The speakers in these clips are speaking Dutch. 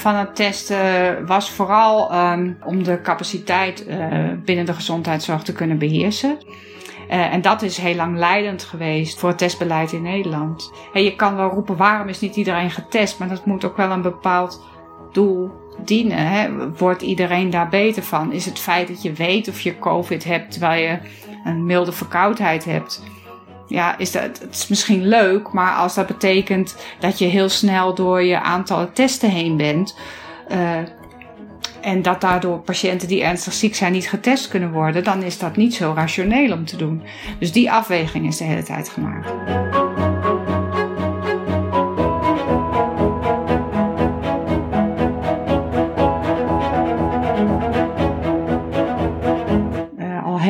van het testen was vooral um, om de capaciteit uh, binnen de gezondheidszorg te kunnen beheersen. Uh, en dat is heel lang leidend geweest voor het testbeleid in Nederland. Je kan wel roepen, waarom is niet iedereen getest? Maar dat moet ook wel een bepaald doel dienen. Hè? Wordt iedereen daar beter van? Is het feit dat je weet of je COVID hebt terwijl je een milde verkoudheid hebt? Ja, is dat, het is misschien leuk, maar als dat betekent dat je heel snel door je aantal testen heen bent. Uh, en dat daardoor patiënten die ernstig ziek zijn niet getest kunnen worden, dan is dat niet zo rationeel om te doen. Dus die afweging is de hele tijd gemaakt.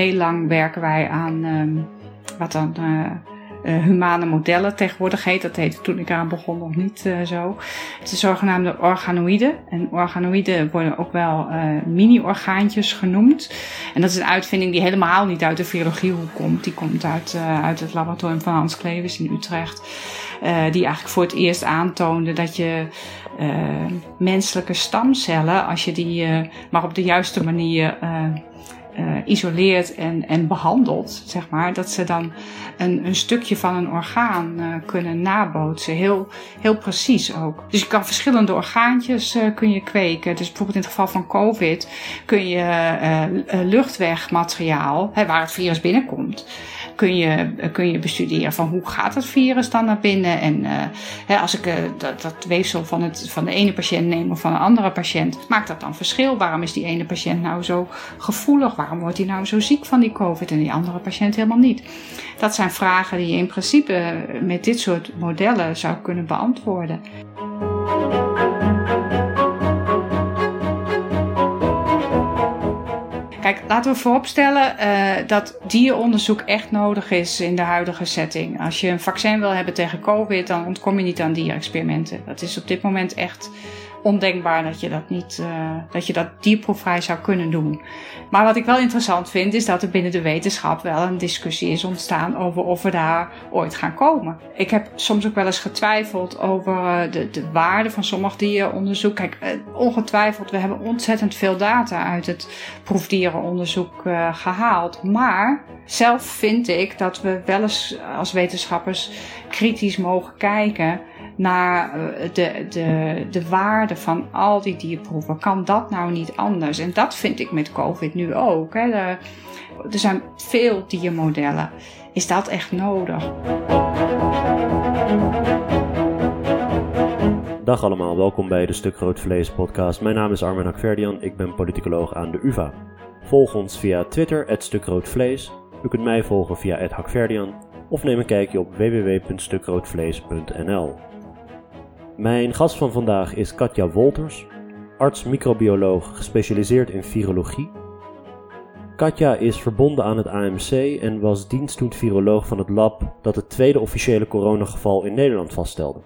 heel lang werken wij aan um, wat dan uh, uh, humane modellen tegenwoordig heet. Dat heette toen ik eraan begon nog niet uh, zo. Het is zogenaamde organoïden. En organoïden worden ook wel mini-orgaantjes genoemd. En dat is een uitvinding die helemaal niet uit de virologiehoek komt. Die komt uit, uit het laboratorium van Hans Klevers in Utrecht. die eigenlijk voor het eerst aantoonde dat je menselijke stamcellen, als je die maar op de juiste manier uh, isoleert en, en behandelt, zeg maar, dat ze dan een, een stukje van een orgaan uh, kunnen nabootsen. Heel, heel precies ook. Dus je kan verschillende orgaantjes uh, kun je kweken. Dus bijvoorbeeld in het geval van COVID kun je luchtwegmateriaal, hè, waar het virus binnenkomt, kun je, kun je bestuderen van hoe gaat het virus dan naar binnen. En uh, hè, als ik uh, dat, dat weefsel van, het, van de ene patiënt neem of van een andere patiënt, maakt dat dan verschil? Waarom is die ene patiënt nou zo gevoelig? Waarom wordt hij nou zo ziek van die COVID en die andere patiënt helemaal niet? Dat zijn vragen die je in principe met dit soort modellen zou kunnen beantwoorden. Kijk, laten we vooropstellen uh, dat dieronderzoek echt nodig is in de huidige setting. Als je een vaccin wil hebben tegen COVID, dan ontkom je niet aan dierexperimenten. Dat is op dit moment echt ondenkbaar dat je dat niet, uh, dat je dat dierproefvrij zou kunnen doen. Maar wat ik wel interessant vind, is dat er binnen de wetenschap wel een discussie is ontstaan over of we daar ooit gaan komen. Ik heb soms ook wel eens getwijfeld over uh, de, de waarde van sommig dieronderzoek. Kijk, uh, ongetwijfeld, we hebben ontzettend veel data uit het proefdierenonderzoek gehaald. Maar zelf vind ik dat we wel eens als wetenschappers kritisch mogen kijken naar eh, de, de, de waarde van al die dierproeven. Kan dat nou niet anders? En dat vind ik met COVID nu ook. Hè. Er, er zijn veel diermodellen. Is dat echt nodig? Dag allemaal, welkom bij de Stuk Groot Vlees podcast. Mijn naam is Armin Hakverdian, ik ben politicoloog aan de UvA. Volg ons via Twitter, het Vlees. U kunt mij volgen via het Hakverdian of neem een kijkje op www.stukroodvlees.nl. Mijn gast van vandaag is Katja Wolters, arts-microbioloog gespecialiseerd in virologie. Katja is verbonden aan het AMC en was dienstdoend viroloog van het lab dat het tweede officiële coronageval in Nederland vaststelde.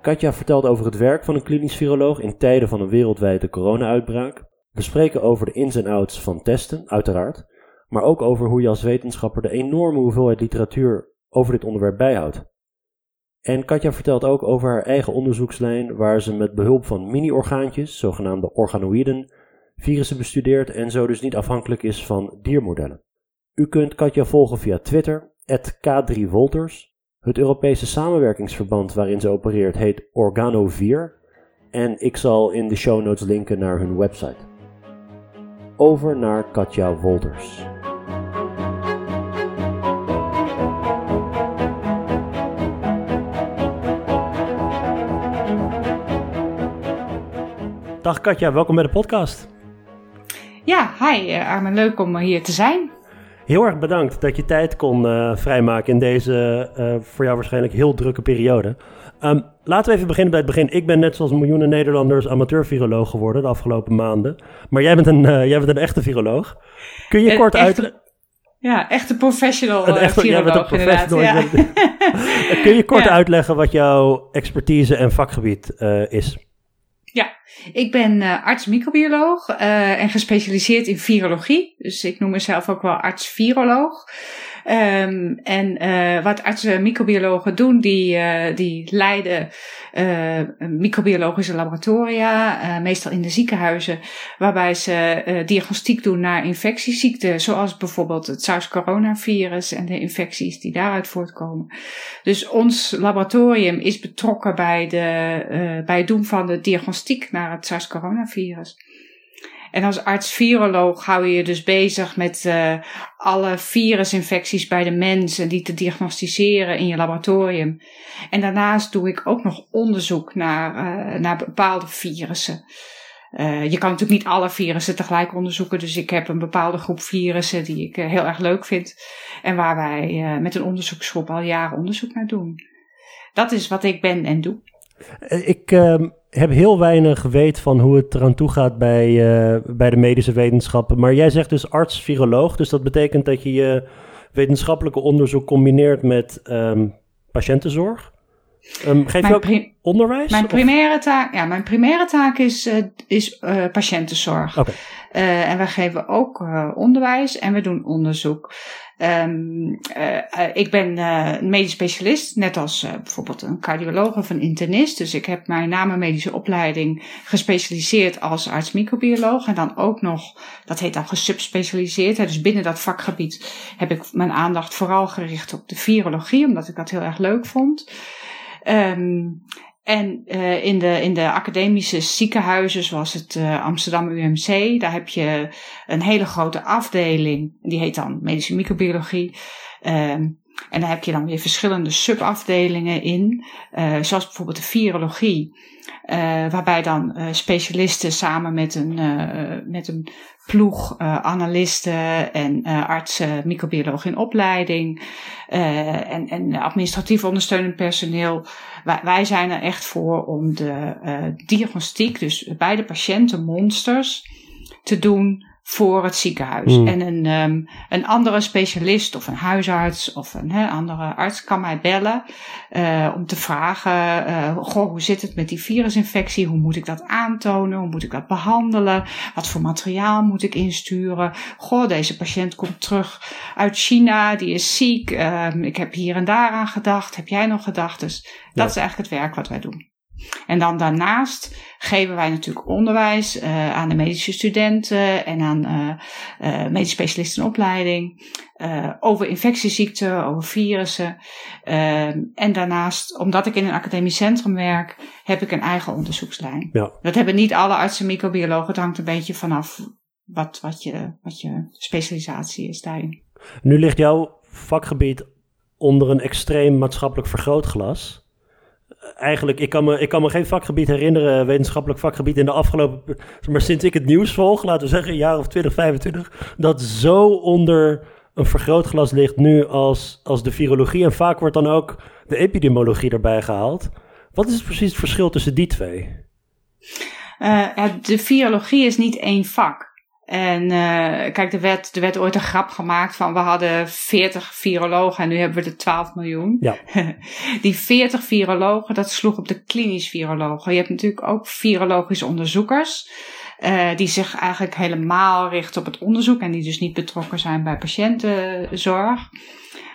Katja vertelt over het werk van een klinisch viroloog in tijden van een wereldwijde corona-uitbraak. We spreken over de ins en outs van testen, uiteraard, maar ook over hoe je als wetenschapper de enorme hoeveelheid literatuur over dit onderwerp bijhoudt. En Katja vertelt ook over haar eigen onderzoekslijn, waar ze met behulp van mini-orgaantjes, zogenaamde organoïden, virussen bestudeert en zo dus niet afhankelijk is van diermodellen. U kunt Katja volgen via Twitter, K3Wolters. Het Europese samenwerkingsverband waarin ze opereert heet Organo4 en ik zal in de show notes linken naar hun website. Over naar Katja Wolters. Dag Katja, welkom bij de podcast. Ja, hi uh, Armin, leuk om hier te zijn. Heel erg bedankt dat je tijd kon uh, vrijmaken in deze uh, voor jou waarschijnlijk heel drukke periode. Um, laten we even beginnen bij het begin. Ik ben net zoals miljoenen Nederlanders amateur-viroloog geworden de afgelopen maanden. Maar jij bent een, jij bent een echte viroloog. Kun je kort uitleggen... Ja, echte professional een echte, viroloog, professional, ja. Kun je kort ja. uitleggen wat jouw expertise en vakgebied is? Ja, ik ben uh, arts-microbioloog uh, en gespecialiseerd in virologie. Dus ik noem mezelf ook wel arts-viroloog. Um, en uh, wat artsen microbiologen doen, die, uh, die leiden uh, microbiologische laboratoria, meestal in de ziekenhuizen, waarbij ze diagnostiek doen naar infectieziekten, zoals bijvoorbeeld het SARS-coronavirus en de infecties die daaruit voortkomen. Dus ons laboratorium is betrokken bij, de, bij het doen van de diagnostiek naar het SARS-coronavirus. En als arts-viroloog hou je je dus bezig met uh, alle virusinfecties bij de mens en die te diagnosticeren in je laboratorium. En daarnaast doe ik ook nog onderzoek naar, uh, naar bepaalde virussen. Uh, je kan natuurlijk niet alle virussen tegelijk onderzoeken, dus ik heb een bepaalde groep virussen die ik heel erg leuk vind en waar wij met een onderzoeksgroep al jaren onderzoek naar doen. Dat is wat ik ben en doe. Ik ehm, heb heel weinig weet van hoe het eraan toe gaat bij, uh, bij de medische wetenschappen. Maar jij zegt dus arts-viroloog. Dus dat betekent dat je je wetenschappelijke onderzoek combineert met um, patiëntenzorg. Um, geef je ook onderwijs? Mijn primaire, taak, ja, mijn primaire taak is, uh, is patiëntenzorg. Okay. Uh, en we geven ook onderwijs en we doen onderzoek. Um, uh, ik ben uh, medisch specialist, net als bijvoorbeeld een cardioloog of een internist. Dus ik heb mijn na medische opleiding gespecialiseerd als arts-microbioloog. En dan ook nog, dat heet dan gesubspecialiseerd. Dus binnen dat vakgebied heb ik mijn aandacht vooral gericht op de virologie, omdat ik dat heel erg leuk vond. Um, en uh, in, de, in de academische ziekenhuizen, zoals het uh, Amsterdam UMC, daar heb je een hele grote afdeling. Die heet dan medische microbiologie. Um, en daar heb je dan weer verschillende subafdelingen in, uh, zoals bijvoorbeeld de virologie, waarbij dan specialisten samen met een, met een ploeg analisten en artsen, microbiologen in opleiding en, en administratief ondersteunend personeel. Wij, wij zijn er echt voor om de diagnostiek, dus bij de patiënten monsters, te doen voor het ziekenhuis. Mm. En een, um, een andere specialist of een huisarts of een he, andere arts kan mij bellen uh, om te vragen: uh, goh, hoe zit het met die virusinfectie? Hoe moet ik dat aantonen? Hoe moet ik dat behandelen? Wat voor materiaal moet ik insturen? Goh, deze patiënt komt terug uit China, die is ziek. Um, ik heb hier en daar aan gedacht. Heb jij nog gedacht? Dus dat is eigenlijk het werk wat wij doen. En dan daarnaast geven wij natuurlijk onderwijs uh, aan de medische studenten en aan uh, medische specialisten in opleiding over infectieziekten, over virussen. Ehm, en daarnaast, omdat ik in een academisch centrum werk, heb ik een eigen onderzoekslijn. Ja. Dat hebben niet alle artsen en microbiologen. Het hangt een beetje vanaf wat, wat, je, wat je specialisatie is daarin. Nu ligt jouw vakgebied onder een extreem maatschappelijk vergrootglas eigenlijk, ik kan, me, ik kan me geen vakgebied herinneren, wetenschappelijk vakgebied in de afgelopen, maar sinds ik het nieuws volg, laten we zeggen een jaar of 20, 25, dat zo onder een vergrootglas ligt nu als, als de virologie. En vaak wordt dan ook de epidemiologie erbij gehaald. Wat is precies het verschil tussen die twee? Uh, de virologie is niet één vak. En uh, kijk, er werd, er werd ooit een grap gemaakt van we hadden 40 virologen en nu hebben we er 12 miljoen. Ja. Die 40 virologen, dat sloeg op de klinisch virologen. Je hebt natuurlijk ook virologische onderzoekers. Uh, die zich eigenlijk helemaal richten op het onderzoek en die dus niet betrokken zijn bij patiëntenzorg.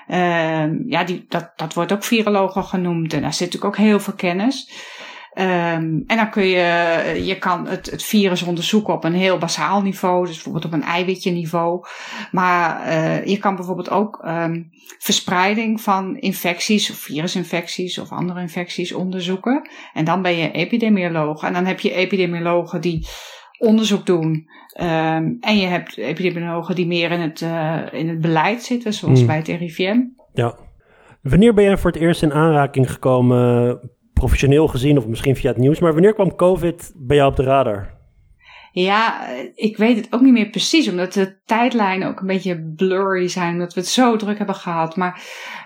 Uh, ja, die, dat, dat wordt ook virologen genoemd en daar zit natuurlijk ook heel veel kennis. Um, en dan kun je, je kan het, het virus onderzoeken op een heel basaal niveau, dus bijvoorbeeld op een eiwitje niveau. Maar uh, je kan bijvoorbeeld ook um, verspreiding van infecties of virusinfecties of andere infecties onderzoeken. En dan ben je epidemioloog. En dan heb je epidemiologen die onderzoek doen. Um, en je hebt epidemiologen die meer in het, uh, in het beleid zitten, zoals hmm. bij het RIVM. Ja. Wanneer ben jij voor het eerst in aanraking gekomen professioneel gezien, of misschien via het nieuws. Maar wanneer kwam COVID bij jou op de radar? Ja, ik weet het ook niet meer precies, omdat de tijdlijnen ook een beetje blurry zijn, omdat we het zo druk hebben gehad. Maar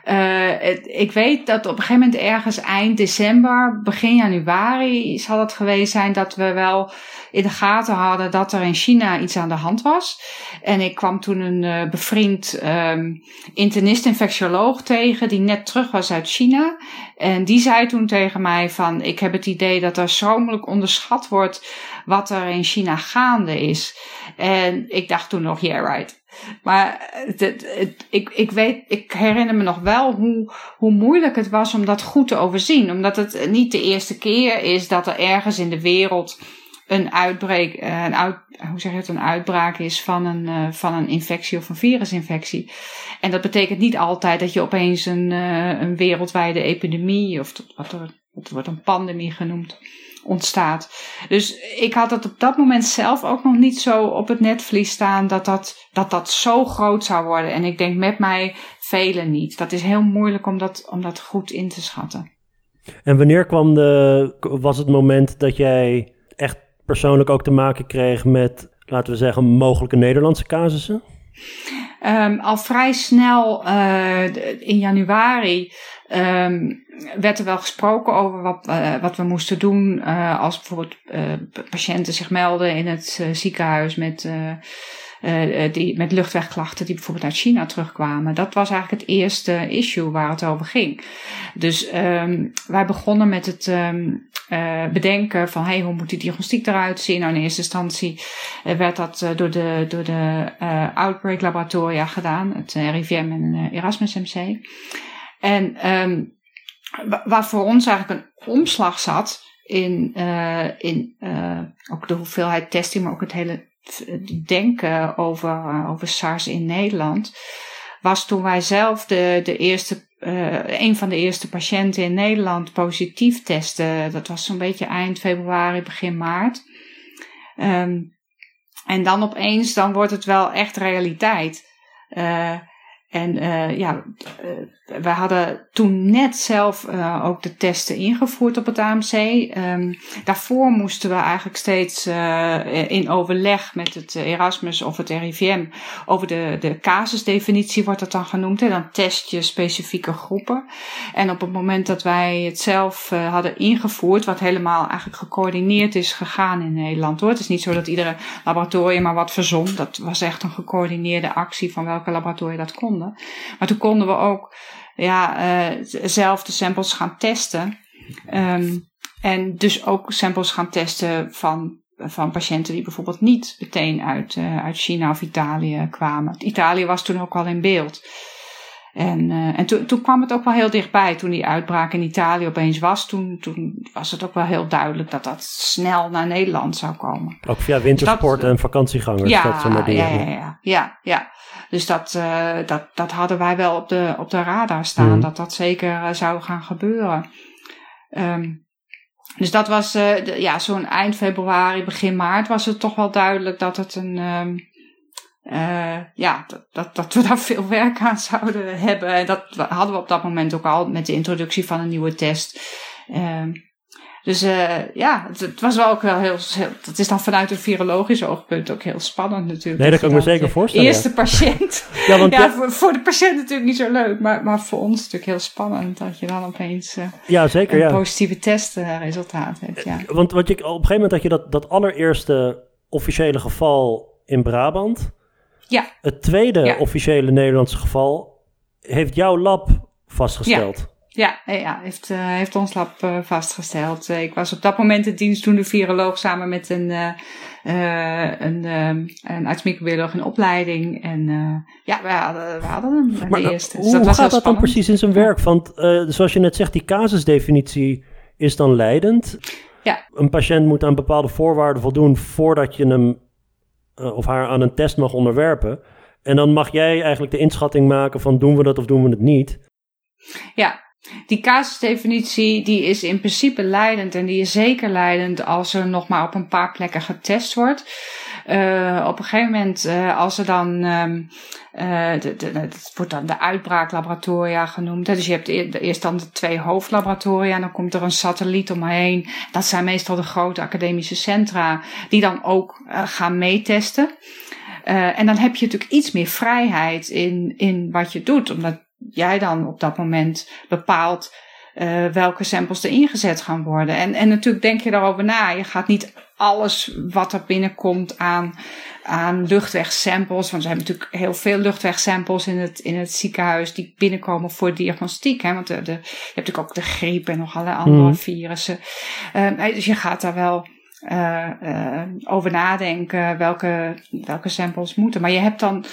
uh, ik weet dat op een gegeven moment ergens eind december, begin januari zal het geweest zijn dat we wel in de gaten hadden dat er in China iets aan de hand was. En ik kwam toen een uh, bevriend um, internist-infectioloog tegen die net terug was uit China. En die zei toen tegen mij van ik heb het idee dat er schromelijk onderschat wordt wat er in China gaande is. En ik dacht toen nog, yeah right. Maar het, het, ik, ik, weet, ik herinner me nog wel hoe, hoe moeilijk het was om dat goed te overzien. Omdat het niet de eerste keer is dat er ergens in de wereld een uitbreek, eh, een uit, hoe zeg je het, een uitbraak is van een, uh, van een infectie of een virusinfectie. En dat betekent niet altijd dat je opeens een, uh, een wereldwijde epidemie, of wat er, wordt een pandemie genoemd, ontstaat. Dus ik had het op dat moment zelf ook nog niet zo op het netvlies staan dat dat, dat, dat zo groot zou worden. En ik denk met mij velen niet. Dat is heel moeilijk om dat, om dat goed in te schatten. En wanneer kwam de, was het moment dat jij echt persoonlijk ook te maken kreeg met, laten we zeggen, mogelijke Nederlandse casussen? Um, al vrij snel uh, in januari um, werd er wel gesproken over wat, uh, wat we moesten doen uh, als bijvoorbeeld patiënten zich melden in het ziekenhuis met, die, met luchtwegklachten die bijvoorbeeld uit China terugkwamen. Dat was eigenlijk het eerste issue waar het over ging. Dus um, wij begonnen met het uh, bedenken van hey, hoe moet die diagnostiek eruit zien. Nou, in eerste instantie werd dat door de, door de Outbreak Laboratoria gedaan, het RIVM en Erasmus MC. En um, waar voor ons eigenlijk een omslag zat in, in ook de hoeveelheid testing, maar ook het hele denken over, over SARS in Nederland, was toen wij zelf de, de eerste uh, een van de eerste patiënten in Nederland positief testen. Dat was zo'n beetje eind februari, begin maart. Um, en dan opeens, dan wordt het wel echt realiteit. Uh, en ja, we hadden toen net zelf uh, ook de testen ingevoerd op het AMC. Ehm, daarvoor moesten we eigenlijk steeds in overleg met het Erasmus of het RIVM over de, de casusdefinitie wordt dat dan genoemd. En dan test je specifieke groepen. En op het moment dat wij het zelf hadden ingevoerd, wat helemaal eigenlijk gecoördineerd is gegaan in Nederland hoor. Het is niet zo dat iedere laboratorium maar wat verzon. Dat was echt een gecoördineerde actie van welke laboratoria dat kon. Maar toen konden we ook ja, uh, zelf de samples gaan testen. Um, en dus ook samples gaan testen van, van patiënten die bijvoorbeeld niet meteen uit, uh, uit China of Italië kwamen. Italië was toen ook al in beeld. En, uh, en toen, toen kwam het ook wel heel dichtbij. Toen die uitbraak in Italië opeens was, toen, toen was het ook wel heel duidelijk dat dat snel naar Nederland zou komen. Ook via wintersport en vakantiegangers. Ja, dat soort dingen. ja, ja, ja, ja, ja. Dus dat, uh, dat, dat hadden wij wel op de, op de radar staan, mm. dat dat zeker uh, zou gaan gebeuren. Um, dus dat was, uh, ja, zo'n eind februari, begin maart was het toch wel duidelijk dat het een, um, ja, dat, dat, dat we daar veel werk aan zouden hebben. En dat hadden we op dat moment ook al met de introductie van een nieuwe test. Um, dus uh, ja, het, het, was wel ook wel heel, heel, Dat is dan vanuit een virologisch oogpunt ook heel spannend natuurlijk. Nee, dat kan ik me zeker voorstellen. Eerste patiënt. ja, want ja, voor, voor, de patiënt natuurlijk niet zo leuk, maar, maar voor ons natuurlijk heel spannend dat je dan opeens uh, ja, zeker, een ja. positieve testresultaat hebt. Ja. Want wat je, op een gegeven moment had je dat, dat allereerste officiële geval in Brabant. Ja. Het tweede officiële Nederlandse geval heeft jouw lab vastgesteld. Ja. Ja, ja heeft, uh, heeft ons lab uh, vastgesteld. Uh, ik was op dat moment de dienstdoende viroloog samen met een, een, een arts-microbioloog in opleiding. En ja, we hadden, we hadden hem, maar, de eerste. Dus hoe dat was gaat dat dan precies in zijn werk? Want zoals je net zegt, die casusdefinitie is dan leidend. Ja. Een patiënt moet aan bepaalde voorwaarden voldoen voordat je hem of haar aan een test mag onderwerpen. En dan mag jij eigenlijk de inschatting maken van doen we dat of doen we het niet. Ja, die casusdefinitie die is in principe leidend en die is zeker leidend als er nog maar op een paar plekken getest wordt. Uh, op een gegeven moment, uh, als er dan, um, uh, het wordt dan de uitbraaklaboratoria genoemd. Dus je hebt eerst dan de twee hoofdlaboratoria en dan komt er een satelliet omheen. Dat zijn meestal de grote academische centra die dan ook gaan meetesten. en dan heb je natuurlijk iets meer vrijheid in, in wat je doet, omdat jij dan op dat moment bepaalt uh, welke samples er ingezet gaan worden. En, en natuurlijk denk je daarover na. Je gaat niet alles wat er binnenkomt aan, aan luchtwegsamples. Want er zijn natuurlijk heel veel luchtwegsamples in het, in het ziekenhuis die binnenkomen voor diagnostiek. Hè? Want de, de, je hebt natuurlijk ook de griep en nog allerlei andere mm. virussen. Uh, dus je gaat daar wel uh, uh, over nadenken welke, welke samples moeten. Maar je hebt dan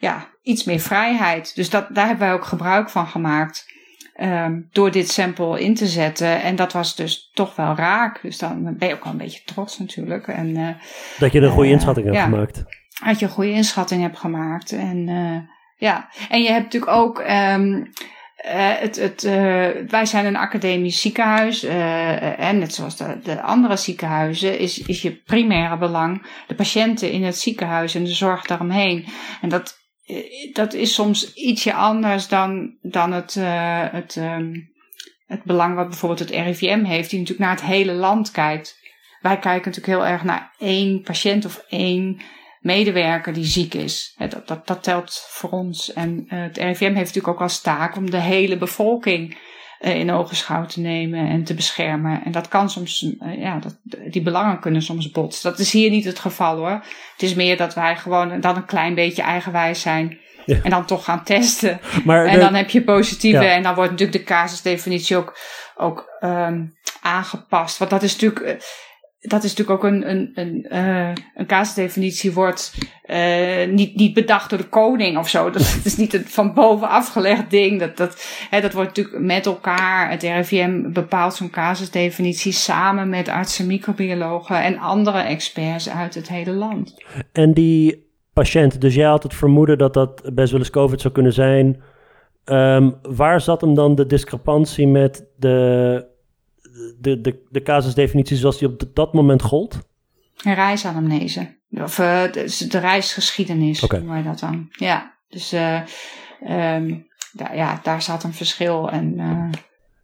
ja, iets meer vrijheid. Dus dat, daar hebben wij ook gebruik van gemaakt. Um, door dit sample in te zetten. En dat was dus toch wel raak. Dus dan ben je ook wel een beetje trots natuurlijk. En, uh, dat je een goede inschatting hebt gemaakt. Dat je een goede inschatting hebt gemaakt. En ja, en je hebt natuurlijk ook. Um, uh, het, het, wij zijn een academisch ziekenhuis en net zoals de, de, andere ziekenhuizen is, is je primaire belang de patiënten in het ziekenhuis en de zorg daaromheen. En dat, dat is soms ietsje anders dan, dan het, het, um, het belang wat bijvoorbeeld het RIVM heeft, die natuurlijk naar het hele land kijkt. Wij kijken natuurlijk heel erg naar één patiënt of één medewerker die ziek is. Dat, dat, dat telt voor ons. En uh, het RIVM heeft natuurlijk ook als taak om de hele bevolking in ogenschouw te nemen en te beschermen. En dat kan soms, uh, ja, dat, die belangen kunnen soms botsen. Dat is hier niet het geval hoor. Het is meer dat wij gewoon dan een klein beetje eigenwijs zijn. Ja. En dan toch gaan testen. Maar en dan heb je positieve. Ja. En dan wordt natuurlijk de casusdefinitie ook, ook um, aangepast. Want dat is natuurlijk dat is natuurlijk ook een, een, een, uh, een casusdefinitie wordt uh, niet, niet bedacht door de koning of zo. Dat, is niet een van boven afgelegd ding. Dat, dat, hè, dat wordt natuurlijk met elkaar. Het RIVM bepaalt zo'n casusdefinitie samen met artsen, microbiologen en andere experts uit het hele land. En die patiënt, dus jij had het vermoeden dat dat best wel eens COVID zou kunnen zijn. Um, waar zat hem dan de discrepantie met de de, de, de casusdefinitie zoals die op dat moment gold? Een reisanamnese. Of uh, de, de, reisgeschiedenis okay. noemen wij dat dan. Ja, dus uh, um, da, ja, daar zat een verschil. En, uh,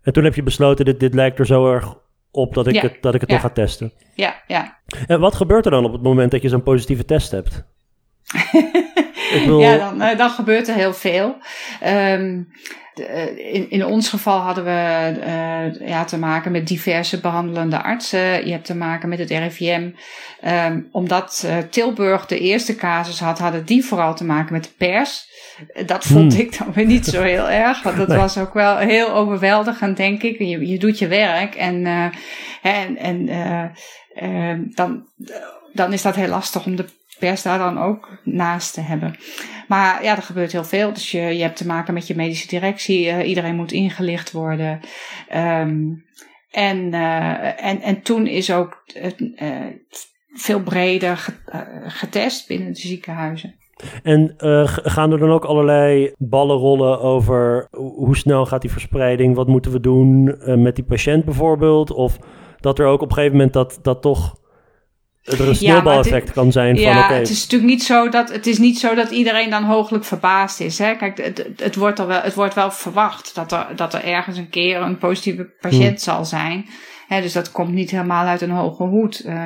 en toen heb je besloten, dit, dit lijkt er zo erg op dat ik ja, het, dat ik het ja. toch ga testen. Ja, ja. En wat gebeurt er dan op het moment dat je zo'n positieve test hebt? wil... Ja, dan, dan gebeurt er heel veel. Um, eh, in, in ons geval hadden we uh, ja, te maken met diverse behandelende artsen. Je hebt te maken met het RIVM. Um, ehm, omdat uh, Tilburg de eerste casus had, hadden die vooral te maken met de pers. Dat vond hmm. ik dan weer niet zo heel erg. Want dat nee. was ook wel heel overweldigend, denk ik. Je, je doet je werk en, en, en ehm, dan, dan is dat heel lastig om de pers daar dan ook naast te hebben. Maar ja, er gebeurt heel veel. Dus je, je hebt te maken met je medische directie. Uh, iedereen moet ingelicht worden. Um, en, uh, en, en toen is ook uh, veel breder getest binnen de ziekenhuizen. En gaan er dan ook allerlei ballen rollen over hoe snel gaat die verspreiding? Wat moeten we doen met die patiënt bijvoorbeeld? Of dat er ook op een gegeven moment dat, dat toch er een sneeuwbaleffect ja, kan zijn ja, van oké. het is natuurlijk niet zo dat het is niet zo dat iedereen dan hooglijk verbaasd is. Hè? Kijk, het, het, wordt al wel, het wordt wel verwacht dat er, dat er ergens een keer een positieve patiënt hmm. zal zijn. Hè, dus dat komt niet helemaal uit een hoge hoed. Uh,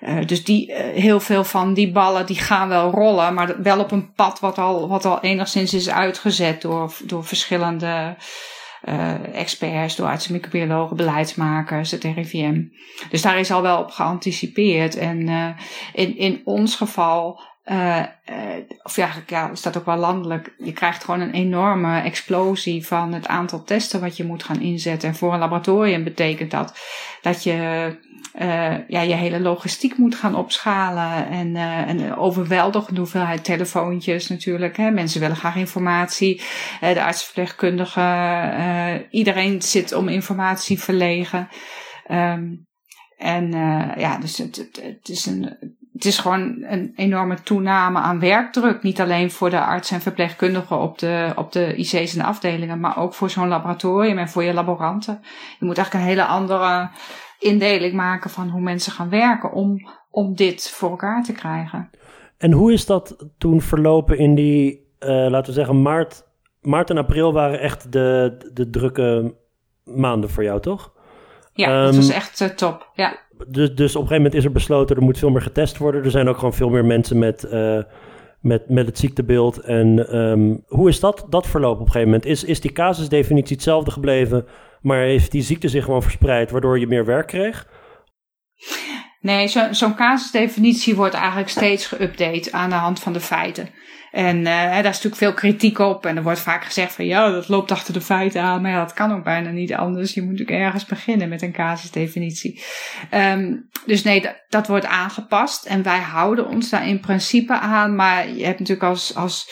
uh, dus die, uh, heel veel van die ballen die gaan wel rollen, maar wel op een pad wat al, wat al enigszins is uitgezet door, door verschillende uh, experts, door artsen, microbiologen, beleidsmakers, het RIVM. Dus daar is al wel op geanticipeerd. En uh, in, in ons geval, uh, of ja, ja, is dat ook wel landelijk, je krijgt gewoon een enorme explosie van het aantal testen wat je moet gaan inzetten. En voor een laboratorium betekent dat dat je uh, ja, je hele logistiek moet gaan opschalen. En een overweldigende hoeveelheid telefoontjes natuurlijk. Hè. Mensen willen graag informatie. De artsverpleegkundige, iedereen zit om informatie verlegen. Um, en ja, dus het, het, is een, het is gewoon een enorme toename aan werkdruk. Niet alleen voor de arts en verpleegkundigen op de, op de IC's en de afdelingen, maar ook voor zo'n laboratorium en voor je laboranten. Je moet eigenlijk een hele andere indeling maken van hoe mensen gaan werken om, om dit voor elkaar te krijgen. En hoe is dat toen verlopen in die, uh, laten we zeggen, maart, maart en april waren echt de, de drukke maanden voor jou, toch? Ja, um, dat was echt uh, top, ja. Dus, dus op een gegeven moment is er besloten, er moet veel meer getest worden. Er zijn ook gewoon veel meer mensen met, uh, met, met het ziektebeeld. En um, hoe is dat, dat verlopen op een gegeven moment? Is, is die casusdefinitie hetzelfde gebleven Maar heeft die ziekte zich gewoon verspreid, waardoor je meer werk kreeg? Nee, zo'n zo casusdefinitie wordt eigenlijk steeds geüpdate aan de hand van de feiten. En uh, daar is natuurlijk veel kritiek op. En er wordt vaak gezegd van ja, dat loopt achter de feiten aan. Maar ja, dat kan ook bijna niet anders. Je moet natuurlijk ergens beginnen met een casusdefinitie. Um, dus nee, dat, dat, wordt aangepast. En wij houden ons daar in principe aan. Maar je hebt natuurlijk als, als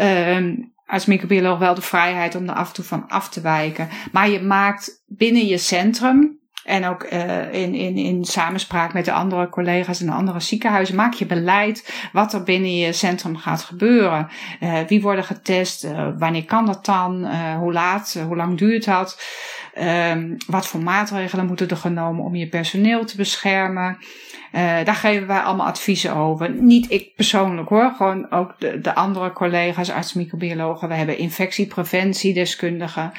um, als microbioloog wel de vrijheid om er af en toe van af te wijken. Maar je maakt binnen je centrum en ook uh, in, in, in samenspraak met de andere collega's in de andere ziekenhuizen maak je beleid wat er binnen je centrum gaat gebeuren. Uh, wie worden getest? Uh, wanneer kan dat dan? hoe laat? hoe lang duurt dat? Ehm, wat voor maatregelen moeten er genomen om je personeel te beschermen? Uh, daar geven wij allemaal adviezen over. Niet ik persoonlijk hoor, gewoon ook de, de andere collega's, arts-microbiologen. We hebben infectiepreventiedeskundigen.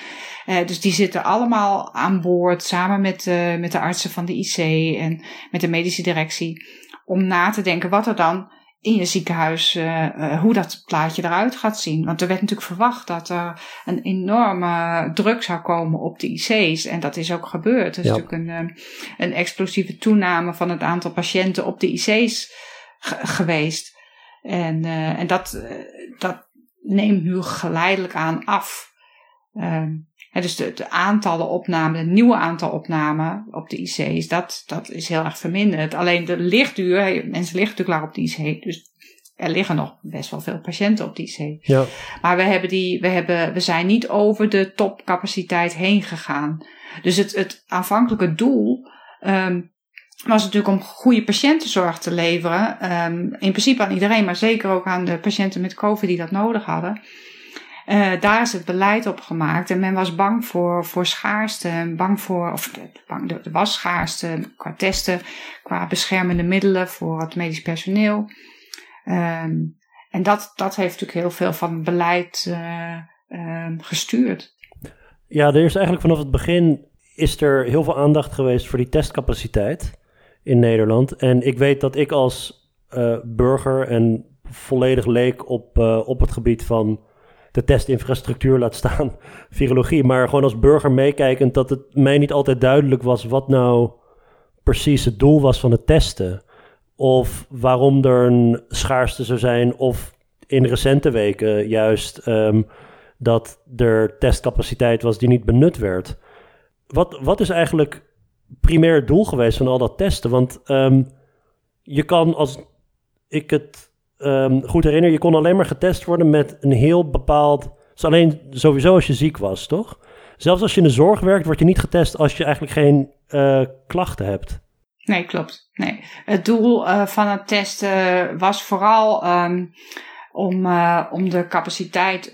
Uh, dus die zitten allemaal aan boord samen met, uh, met de artsen van de IC en met de medische directie. Om na te denken wat er dan in je ziekenhuis, uh, uh, hoe dat plaatje eruit gaat zien. Want er werd natuurlijk verwacht dat er een enorme druk zou komen op de IC's. En dat is ook gebeurd. Er is natuurlijk een, uh, een explosieve toename van het aantal patiënten op de IC's geweest. En, en dat, dat neemt nu geleidelijk aan af. Ehm, dus de, de, aantallen opnamen, het nieuwe aantal opnamen op de IC's, dat, dat is heel erg verminderd. Alleen de lichtduur, mensen liggen natuurlijk laag op de IC, dus er liggen nog best wel veel patiënten op de IC. Ja. Maar we, hebben die, we, hebben, we zijn niet over de topcapaciteit heen gegaan. Dus het, het aanvankelijke doel um, was natuurlijk om goede patiëntenzorg te leveren. Um, in principe aan iedereen, maar zeker ook aan de patiënten met COVID die dat nodig hadden. Uh, daar is het beleid op gemaakt. En men was bang voor, voor schaarste, bang voor, of bang, er was schaarste qua testen, qua beschermende middelen voor het medisch personeel. Um, en dat, dat heeft natuurlijk heel veel van beleid uh, uh, gestuurd. Ja, er is eigenlijk vanaf het begin is er heel veel aandacht geweest voor die testcapaciteit in Nederland. En ik weet dat ik als burger en volledig leek op, op het gebied van de testinfrastructuur laat staan virologie. Maar gewoon als burger meekijkend dat het mij niet altijd duidelijk was wat nou precies het doel was van het testen. Of waarom er een schaarste zou zijn. Of in recente weken juist um, dat er testcapaciteit was die niet benut werd. Wat, wat is eigenlijk primair het doel geweest van al dat testen? Want um, je kan als ik het um, goed herinner, je kon alleen maar getest worden met een heel bepaald. Dus alleen sowieso als je ziek was, toch? Zelfs als je in de zorg werkt, word je niet getest als je eigenlijk geen uh, klachten hebt. Nee, klopt. Nee. Het doel uh, van het testen was vooral um, om, uh, om de capaciteit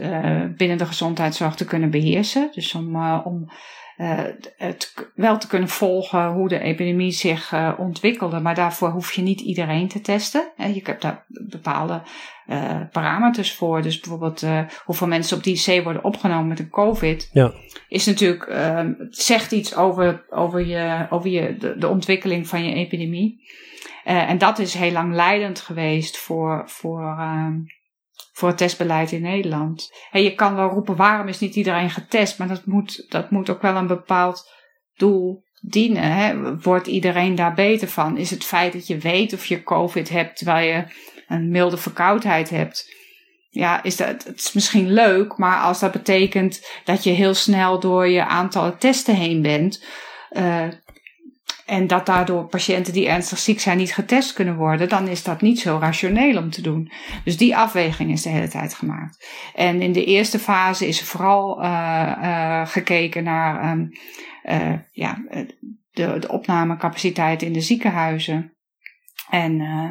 binnen de gezondheidszorg te kunnen beheersen. Dus om, om uh, het wel te kunnen volgen hoe de epidemie zich uh, ontwikkelde. Maar daarvoor hoef je niet iedereen te testen. Je hebt daar bepaalde uh, parameters voor. Dus bijvoorbeeld hoeveel mensen op die IC worden opgenomen met een COVID. Ja. Is natuurlijk, ehm, het zegt iets over, over, je, over je, de, de ontwikkeling van je epidemie. en dat is heel lang leidend geweest voor, voor ehm, voor het testbeleid in Nederland. En je kan wel roepen, waarom is niet iedereen getest? Maar dat moet, dat moet ook wel een bepaald doel dienen. Hè? Wordt iedereen daar beter van? Is het feit dat je weet of je COVID hebt terwijl je een milde verkoudheid hebt? Ja, is dat, het is misschien leuk, maar als dat betekent dat je heel snel door je aantal testen heen bent, uh, en dat daardoor patiënten die ernstig ziek zijn niet getest kunnen worden, dan is dat niet zo rationeel om te doen. Dus die afweging is de hele tijd gemaakt. En in de eerste fase is vooral uh, gekeken naar um, uh, ja, de, de opnamecapaciteit in de ziekenhuizen. En uh,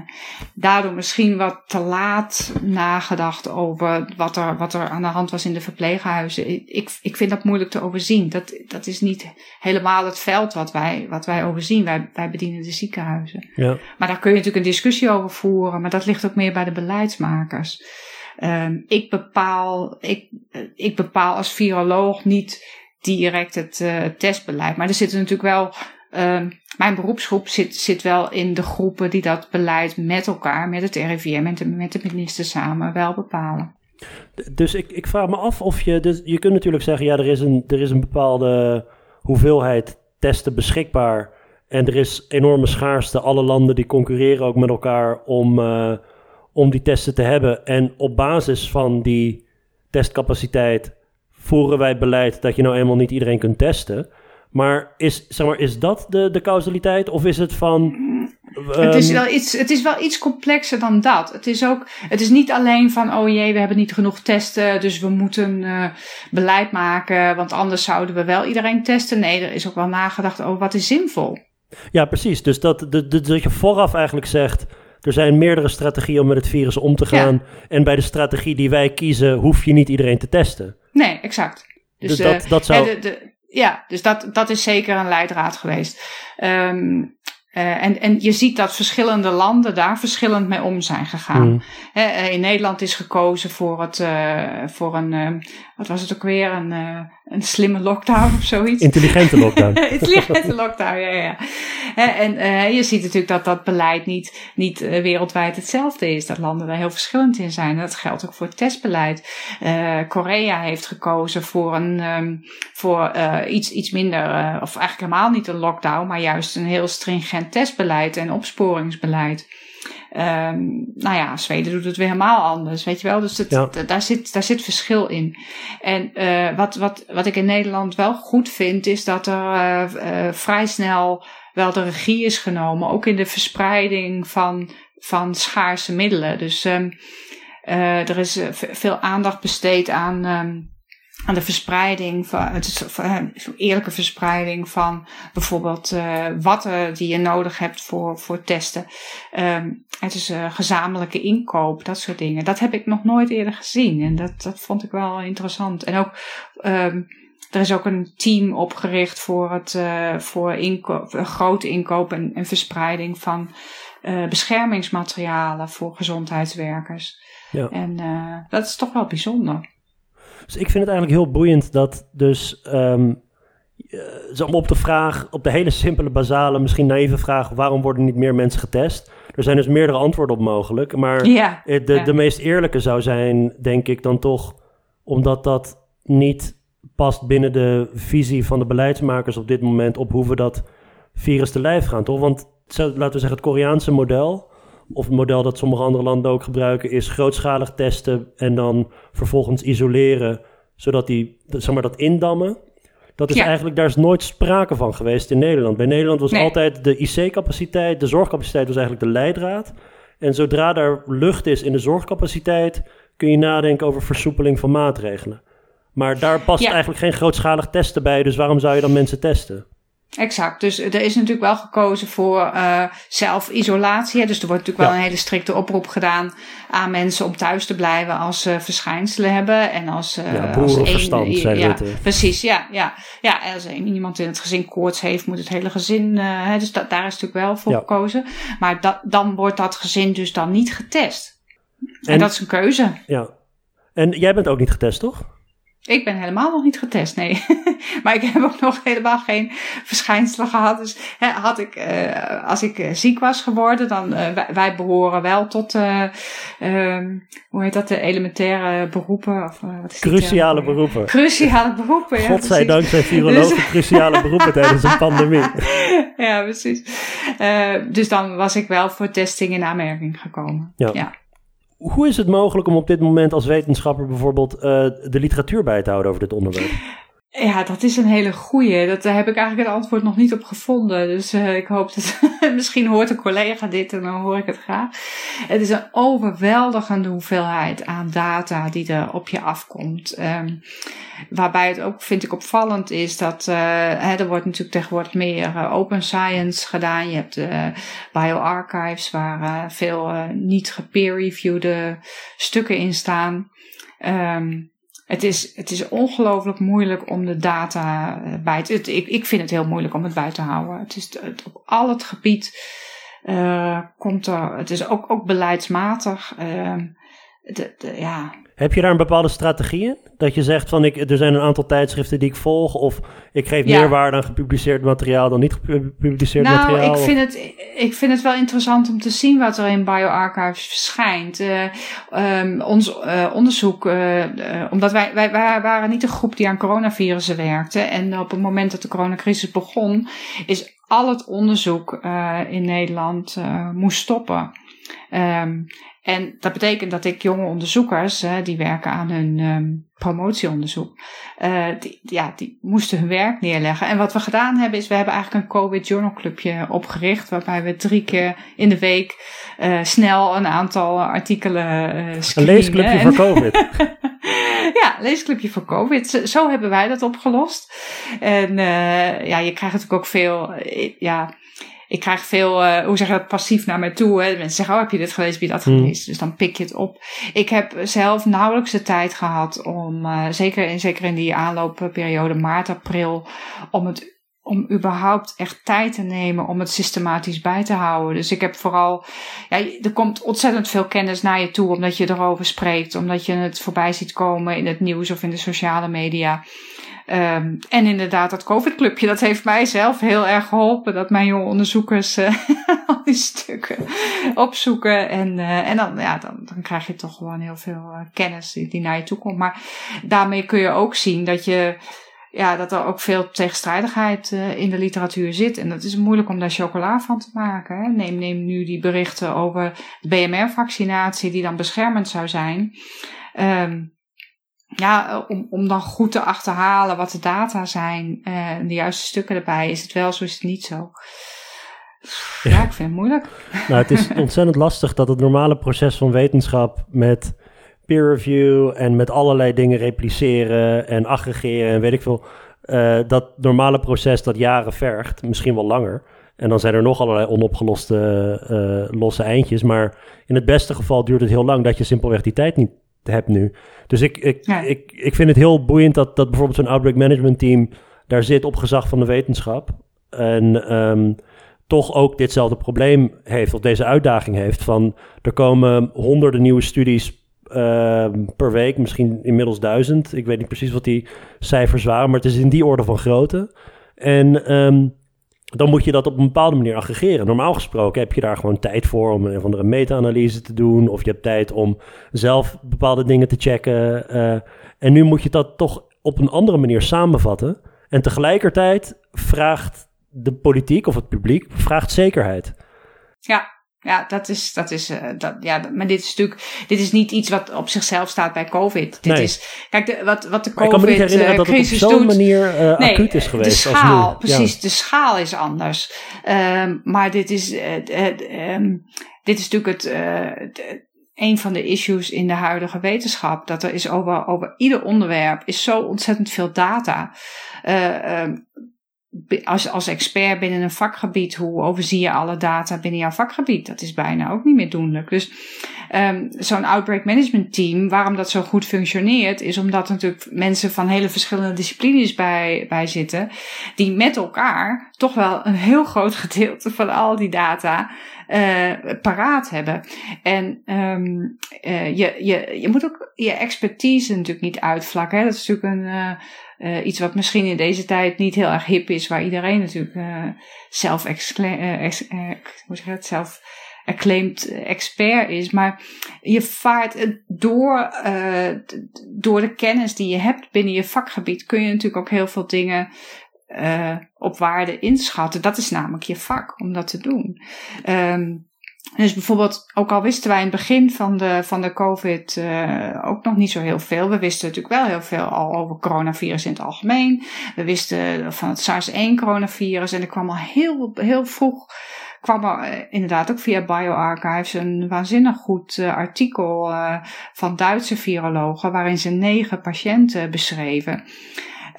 daardoor misschien wat te laat nagedacht over wat er, wat er aan de hand was in de verpleeghuizen. Ik, ik vind dat moeilijk te overzien. Dat, dat is niet helemaal het veld wat wij, wat wij overzien. Wij, wij bedienen de ziekenhuizen. Ja. Maar daar kun je natuurlijk een discussie over voeren. Maar dat ligt ook meer bij de beleidsmakers. Um, ik, bepaal, ik, ik bepaal als viroloog niet direct het uh, testbeleid. Maar er zitten natuurlijk wel uh, mijn beroepsgroep zit, zit wel in de groepen die dat beleid met elkaar, met het RIVM en met de minister samen wel bepalen. Dus ik, ik vraag me af of je, dus je kunt natuurlijk zeggen, ja, er is een, er is een bepaalde hoeveelheid testen beschikbaar. En er is enorme schaarste. Alle landen die concurreren ook met elkaar om, uh, om die testen te hebben. En op basis van die testcapaciteit voeren wij beleid dat je nou eenmaal niet iedereen kunt testen. Maar is, zeg maar, is dat de, de causaliteit? Of is het van. het, is ehm, wel iets, het is wel iets complexer dan dat. Het is ook. Het is niet alleen van. Oh jee, we hebben niet genoeg testen. Dus we moeten uh, beleid maken. Want anders zouden we wel iedereen testen. Nee, er is ook wel nagedacht over wat is zinvol. Ja, precies. Dus dat, dat, dat je vooraf eigenlijk zegt. Er zijn meerdere strategieën om met het virus om te gaan. En bij de strategie die wij kiezen, hoef je niet iedereen te testen. Nee, exact. Dus, dus dat, uh, dat zou... De, de, ja, dus dat, dat is zeker een leidraad geweest. Um, uh, en, en je ziet dat verschillende landen daar verschillend mee om zijn gegaan. Mm. in Nederland is gekozen voor, het, uh, voor een, uh, wat was het ook weer, een, een slimme lockdown of zoiets. Intelligente lockdown. Intelligente lockdown, ja, ja. en je ziet natuurlijk dat dat beleid niet, niet wereldwijd hetzelfde is. Dat landen daar heel verschillend in zijn. Dat geldt ook voor het testbeleid. Korea heeft gekozen voor, een, um, voor iets, iets minder, of eigenlijk helemaal niet een lockdown, maar juist een heel stringent testbeleid en opsporingsbeleid. Um, nou ja, Zweden doet het weer helemaal anders, weet je wel. Dus het, daar, zit, daar zit verschil in. En uh, wat, wat, wat ik in Nederland wel goed vind, is dat er uh, uh, vrij snel wel de regie is genomen, ook in de verspreiding van, van schaarse middelen. Dus um, er is veel aandacht besteed aan. Um, aan de verspreiding van, het is een eerlijke verspreiding van bijvoorbeeld uh, watten die je nodig hebt voor, voor testen. Um, het is uh, gezamenlijke inkoop, dat soort dingen. Dat heb ik nog nooit eerder gezien en dat, dat vond ik wel interessant. En ook, um, er is ook een team opgericht voor het, uh, voor inkoop, grote inkoop en, en verspreiding van beschermingsmaterialen voor gezondheidswerkers. Ja. En dat is toch wel bijzonder. Dus ik vind het eigenlijk heel boeiend dat dus um, op de vraag, op de hele simpele, basale, misschien naïeve vraag, waarom worden niet meer mensen getest? Er zijn dus meerdere antwoorden op mogelijk, maar ja, de, ja. de meest eerlijke zou zijn, denk ik dan toch, omdat dat niet past binnen de visie van de beleidsmakers op dit moment op hoe we dat virus te lijf gaan, toch? Want laten we zeggen, het Koreaanse model of het model dat sommige andere landen ook gebruiken, is grootschalig testen en dan vervolgens isoleren, zodat die, zeg maar, dat indammen. Dat is eigenlijk, daar is nooit sprake van geweest in Nederland. Bij Nederland was altijd de IC-capaciteit, de zorgcapaciteit was eigenlijk de leidraad. En zodra daar lucht is in de zorgcapaciteit, kun je nadenken over versoepeling van maatregelen. Maar daar past eigenlijk geen grootschalig testen bij, dus waarom zou je dan mensen testen? Exact. Dus er is natuurlijk wel gekozen voor uh, zelfisolatie. Dus er wordt natuurlijk wel een hele strikte oproep gedaan aan mensen om thuis te blijven als ze verschijnselen hebben. En als, uh, ja, boerenverstand, als een, ja, Precies, ja, ja. Ja, als iemand in het gezin koorts heeft, moet het hele gezin. Uh, dus dat, daar is natuurlijk wel voor gekozen. Maar dat, dan wordt dat gezin dus dan niet getest. En, en dat is een keuze. Ja. En jij bent ook niet getest, toch? Ik ben helemaal nog niet getest, nee. maar ik heb ook nog helemaal geen verschijnselen gehad. Dus hè, had ik, uh, als ik uh, ziek was geworden, dan uh, wij, wij, behoren wel tot, um, hoe heet dat, de elementaire beroepen? Of, wat is cruciale beroepen. Cruciale beroepen, ja. Godzijdank zijn virologen dus, cruciale beroepen tijdens een pandemie. ja, precies. dus dan was ik wel voor testing in aanmerking gekomen. ja. ja. Hoe is het mogelijk om op dit moment als wetenschapper bijvoorbeeld uh, de literatuur bij te houden over dit onderwerp? Ja, dat is een hele goeie. Dat, daar heb ik eigenlijk het antwoord nog niet op gevonden. Dus uh, ik hoop dat misschien hoort een collega dit en dan hoor ik het graag. Het is een overweldigende hoeveelheid aan data die er op je afkomt. Um, waarbij het ook, vind ik, opvallend is dat uh, hè, er wordt natuurlijk tegenwoordig meer uh, open science gedaan. Je hebt bioarchives waar veel niet gepeer-reviewde stukken in staan. Um, het is, het is ongelooflijk moeilijk om de data eh, bij te... Het, ik, ik vind het heel moeilijk om het bij te houden. Het is het, op al het gebied uh, komt er... Het is ook, ook beleidsmatig. Uh, de, de, ja. Heb je daar een bepaalde strategie in? Dat je zegt van ik, er zijn een aantal tijdschriften die ik volg, of ik geef meer waarde aan gepubliceerd materiaal dan niet gepubliceerd nou, materiaal? Nou, ik vind, het, ik vind het wel interessant om te zien wat er in bioarchives verschijnt. Uh, ons uh, onderzoek, uh, omdat wij, wij, wij waren niet een groep die aan coronavirussen werkte. En op het moment dat de coronacrisis begon, is al het onderzoek in Nederland moest stoppen. Um, en dat betekent dat ik jonge onderzoekers, uh, die werken aan hun um, promotieonderzoek, uh, die, ja, die moesten hun werk neerleggen. En wat we gedaan hebben, is we hebben eigenlijk een COVID Journal Clubje opgericht, waarbij we drie keer in de week uh, snel een aantal artikelen uh. Een leesclubje voor COVID. ja, leesclubje voor COVID. Zo, zo, hebben wij dat opgelost. En ja, je krijgt natuurlijk ook veel, ja ik krijg veel, uh, hoe zeg je dat, passief naar mij toe. Hè. Mensen zeggen, oh, heb je dit gelezen, heb je dat hmm. gelezen? Dus dan pik je het op. Ik heb zelf nauwelijks de tijd gehad om, uh, zeker, in, zeker in die aanloopperiode maart, april, om het om überhaupt echt tijd te nemen om het systematisch bij te houden. Dus ik heb vooral, ja, er komt ontzettend veel kennis naar je toe omdat je erover spreekt, omdat je het voorbij ziet komen in het nieuws of in de sociale media. Um, en inderdaad, dat COVID-clubje, dat heeft mij zelf heel erg geholpen. Dat mijn jonge onderzoekers uh, al die stukken opzoeken. En, uh, en dan, ja, dan, dan krijg je toch gewoon heel veel uh, kennis die naar je toe komt. Maar daarmee kun je ook zien dat je ja, dat er ook veel tegenstrijdigheid uh, in de literatuur zit. En dat is moeilijk om daar chocola van te maken. Hè. Neem, neem nu die berichten over de BMR-vaccinatie, die dan beschermend zou zijn. Um, ja, om, om dan goed te achterhalen wat de data zijn uh, en de juiste stukken erbij, is het wel zo, is het niet zo. Ja, ik vind het moeilijk. Nou, het is ontzettend lastig dat het normale proces van wetenschap met peer review en met allerlei dingen repliceren en aggregeren en weet ik veel, uh, dat normale proces dat jaren vergt, misschien wel langer. En dan zijn er nog allerlei onopgeloste uh, losse eindjes. Maar in het beste geval duurt het heel lang dat je simpelweg die tijd niet hebt nu. Dus ik, ik, ik, ik vind het heel boeiend dat, dat bijvoorbeeld zo'n outbreak management team daar zit op gezag van de wetenschap. En um, toch ook ditzelfde probleem heeft, of deze uitdaging heeft. Van er komen honderden nieuwe studies uh, per week, misschien inmiddels duizend. Ik weet niet precies wat die cijfers waren, maar het is in die orde van grootte. En um, dan moet je dat op een bepaalde manier aggregeren. Normaal gesproken heb je daar gewoon tijd voor om een of andere meta-analyse te doen. Of je hebt tijd om zelf bepaalde dingen te checken. Uh, en nu moet je dat toch op een andere manier samenvatten. En tegelijkertijd vraagt de politiek of het publiek vraagt zekerheid. Ja, ja, dat is, dat is, uh, dat, ja, maar dit is natuurlijk, dit is niet iets wat op zichzelf staat bij COVID. Dit nee. is, kijk, de, wat, wat de COVID-crisis Ik kan me niet herinneren dat het op zo'n manier uh, nee, acuut is geweest. De schaal, als nu. precies, ja. de schaal is anders. Um, maar dit is, uh, um, dit is natuurlijk het, een van de issues in de huidige wetenschap. Dat er is over, over ieder onderwerp is zo ontzettend veel data. Um, als, als expert binnen een vakgebied, hoe overzie je alle data binnen jouw vakgebied? Dat is bijna ook niet meer doenlijk. Dus um, zo'n outbreak management team, waarom dat zo goed functioneert, is omdat er natuurlijk mensen van hele verschillende disciplines bij, bij zitten, die met elkaar toch wel een heel groot gedeelte van al die data uh, paraat hebben. En um, je, je, je moet ook je expertise natuurlijk niet uitvlakken. Dat is natuurlijk een. Uh, uh, iets wat misschien in deze tijd niet heel erg hip is, waar iedereen natuurlijk je het, zelf acclaimed expert is. Maar je vaart door, door de kennis die je hebt binnen je vakgebied, kun je natuurlijk ook heel veel dingen op waarde inschatten. Dat is namelijk je vak om dat te doen. Um, dus bijvoorbeeld, ook al wisten wij in het begin van de, van de COVID uh, ook nog niet zo heel veel. We wisten natuurlijk wel heel veel al over coronavirus in het algemeen. We wisten van het SARS-1 coronavirus. En er kwam al heel, heel vroeg, kwam er uh, inderdaad ook via BioArchives een waanzinnig goed uh, artikel van Duitse virologen. Waarin ze negen patiënten beschreven.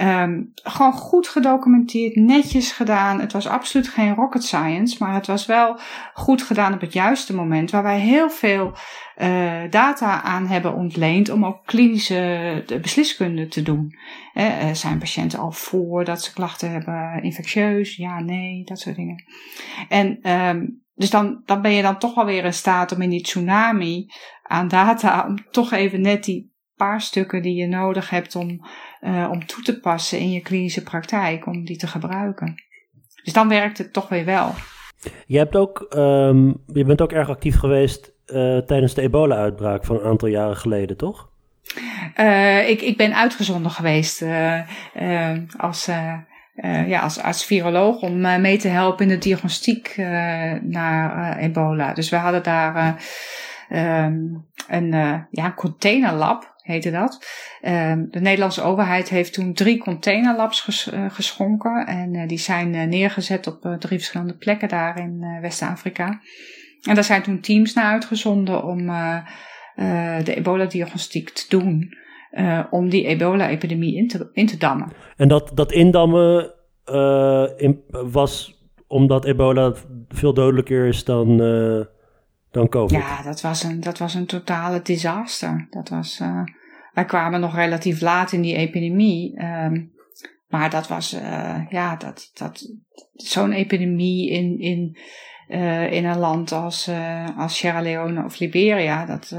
Um, gewoon goed gedocumenteerd, netjes gedaan. Het was absoluut geen rocket science, maar het was wel goed gedaan op het juiste moment, waar wij heel veel uh, data aan hebben ontleend om ook klinische besliskunde te doen. Uh, zijn patiënten al voordat ze klachten hebben infectieus? Ja, nee, dat soort dingen. En um, dus dan, dan ben je dan toch wel weer in staat om in die tsunami aan data, toch even net die paar stukken die je nodig hebt om, om toe te passen in je klinische praktijk, om die te gebruiken. Dus dan werkt het toch weer wel. Je, hebt ook, um, je bent ook erg actief geweest uh, tijdens de ebola-uitbraak van een aantal jaren geleden, toch? Uh, ik, ik ben uitgezonden geweest als, ja, als, als viroloog om mee te helpen in de diagnostiek naar ebola. Dus we hadden daar um, een ja, containerlab heette dat. Um, de Nederlandse overheid heeft toen drie containerlabs uh, geschonken. En uh, die zijn uh, neergezet op drie verschillende plekken daar in West-Afrika. En daar zijn toen teams naar uitgezonden om de ebola-diagnostiek te doen. om die ebola-epidemie in te, dammen. En dat, dat indammen in, was omdat ebola veel dodelijker is dan dan COVID. Ja, dat was een, dat was een totale disaster. Dat was, uh, wij kwamen nog relatief laat in die epidemie. Um, maar dat was, uh, ja, dat, dat, zo'n epidemie in, in, uh, in een land als, als Sierra Leone of Liberia, dat,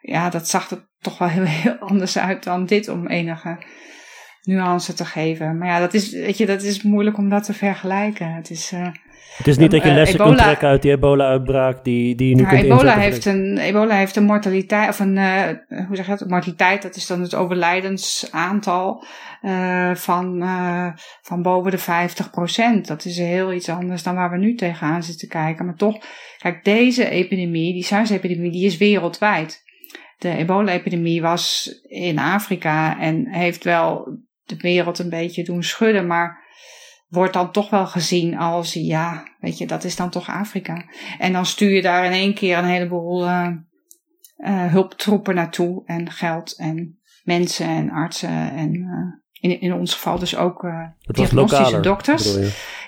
ja, dat zag er toch wel heel, heel anders uit dan dit om enige nuance te geven. Maar ja, dat is, weet je, dat is moeilijk om dat te vergelijken. Het is, het is niet dat je eh, lessen kunt trekken uit die ebola-uitbraak die, die je nu nou, kunt ebola heeft een Ebola heeft een mortaliteit, of een, uh, hoe zeg je dat? Mortaliteit, dat is dan het overlijdensaantal uh, van, uh, van boven de 50 procent. Dat is heel iets anders dan waar we nu tegenaan zitten kijken. Maar toch, kijk, deze epidemie, die SARS-epidemie, die is wereldwijd. De ebola-epidemie was in Afrika en heeft wel de wereld een beetje doen schudden, maar wordt dan toch wel gezien als, ja, weet je, dat is dan toch Afrika. En dan stuur je daar in één keer een heleboel uh, uh, hulptroepen naartoe en geld en mensen en artsen en uh, in, in ons geval dus ook diagnostische lokaler, dokters.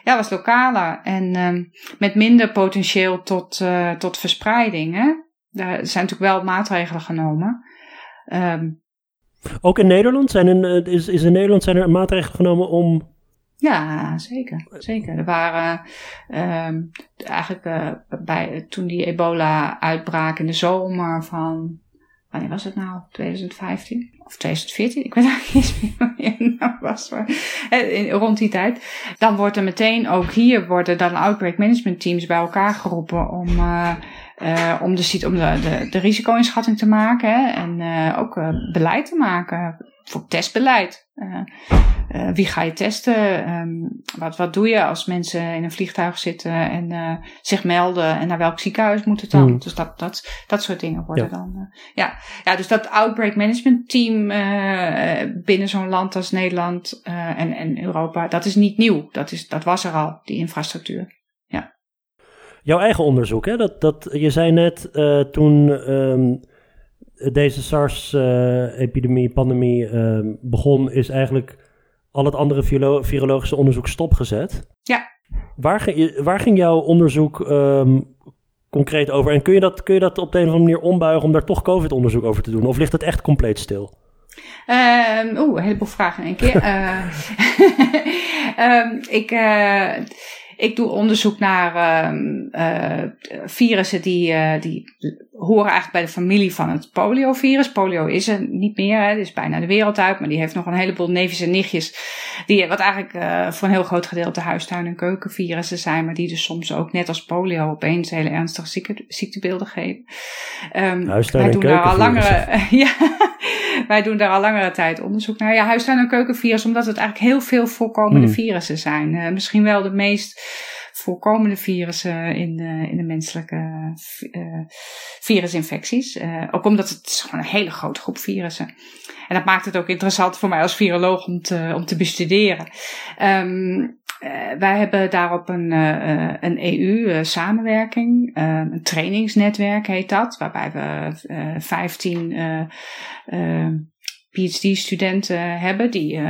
Ja, was lokaler en um, met minder potentieel tot, tot verspreiding. Hè? Daar zijn natuurlijk wel maatregelen genomen. Um, ook in Nederland zijn, in, is, is in Nederland zijn er maatregelen genomen om ja, zeker. zeker. Er waren um, eigenlijk uh, bij, toen die ebola uitbraak in de zomer van, wanneer was het nou? 2015? Of 2014? Ik weet eigenlijk niet meer wanneer nou was. Maar, in, rond die tijd. Dan wordt er meteen ook hier worden dan outbreak management teams bij elkaar geroepen om... Uh, uh, om, de, om de, de, de risico-inschatting te maken hè, en uh, ook uh, beleid te maken voor testbeleid. Wie ga je testen? Um, wat, wat doe je als mensen in een vliegtuig zitten en zich melden en naar welk ziekenhuis moeten dan? Mm. Dus dat, dat, dat soort dingen worden ja. dan. Ja. ja, dus dat outbreak management team binnen zo'n land als Nederland en, en Europa, dat is niet nieuw. Dat, is, dat was er al, die infrastructuur. Jouw eigen onderzoek, hè? Dat, dat, je zei net toen. Um, deze SARS-epidemie, pandemie uh, begon, is eigenlijk al het andere virologische onderzoek stopgezet. Ja. Waar ging, waar ging jouw onderzoek um, concreet over? En kun je, dat, kun je dat op de een of andere manier ombuigen om daar toch COVID-onderzoek over te doen? Of ligt het echt compleet stil? Um, Oeh, een heleboel vragen in één keer. um, ik, uh, ik doe onderzoek naar uh, virussen die, uh, die horen eigenlijk bij de familie van het poliovirus. Polio is er niet meer, hè, is bijna de wereld uit, maar die heeft nog een heleboel neefjes en nichtjes. Die, wat eigenlijk uh, voor een heel groot gedeelte huistuin- en keukenvirussen zijn, maar die dus soms ook net als polio opeens hele ernstige ziektebeelden geven. Um, huistuin- doen daar al langere, ja, wij doen daar al langere tijd onderzoek naar. Ja, huistuin- en keukenvirus, omdat het eigenlijk heel veel voorkomende hmm. virussen zijn. Uh, misschien wel de meest voorkomende virussen in de, in de menselijke uh, virusinfecties. Uh, ook omdat het is gewoon een hele grote groep virussen. En dat maakt het ook interessant voor mij als viroloog om te, om te bestuderen. Um, uh, wij hebben daarop een, uh, een EU-samenwerking, een trainingsnetwerk heet dat, waarbij we 15 PhD-studenten hebben die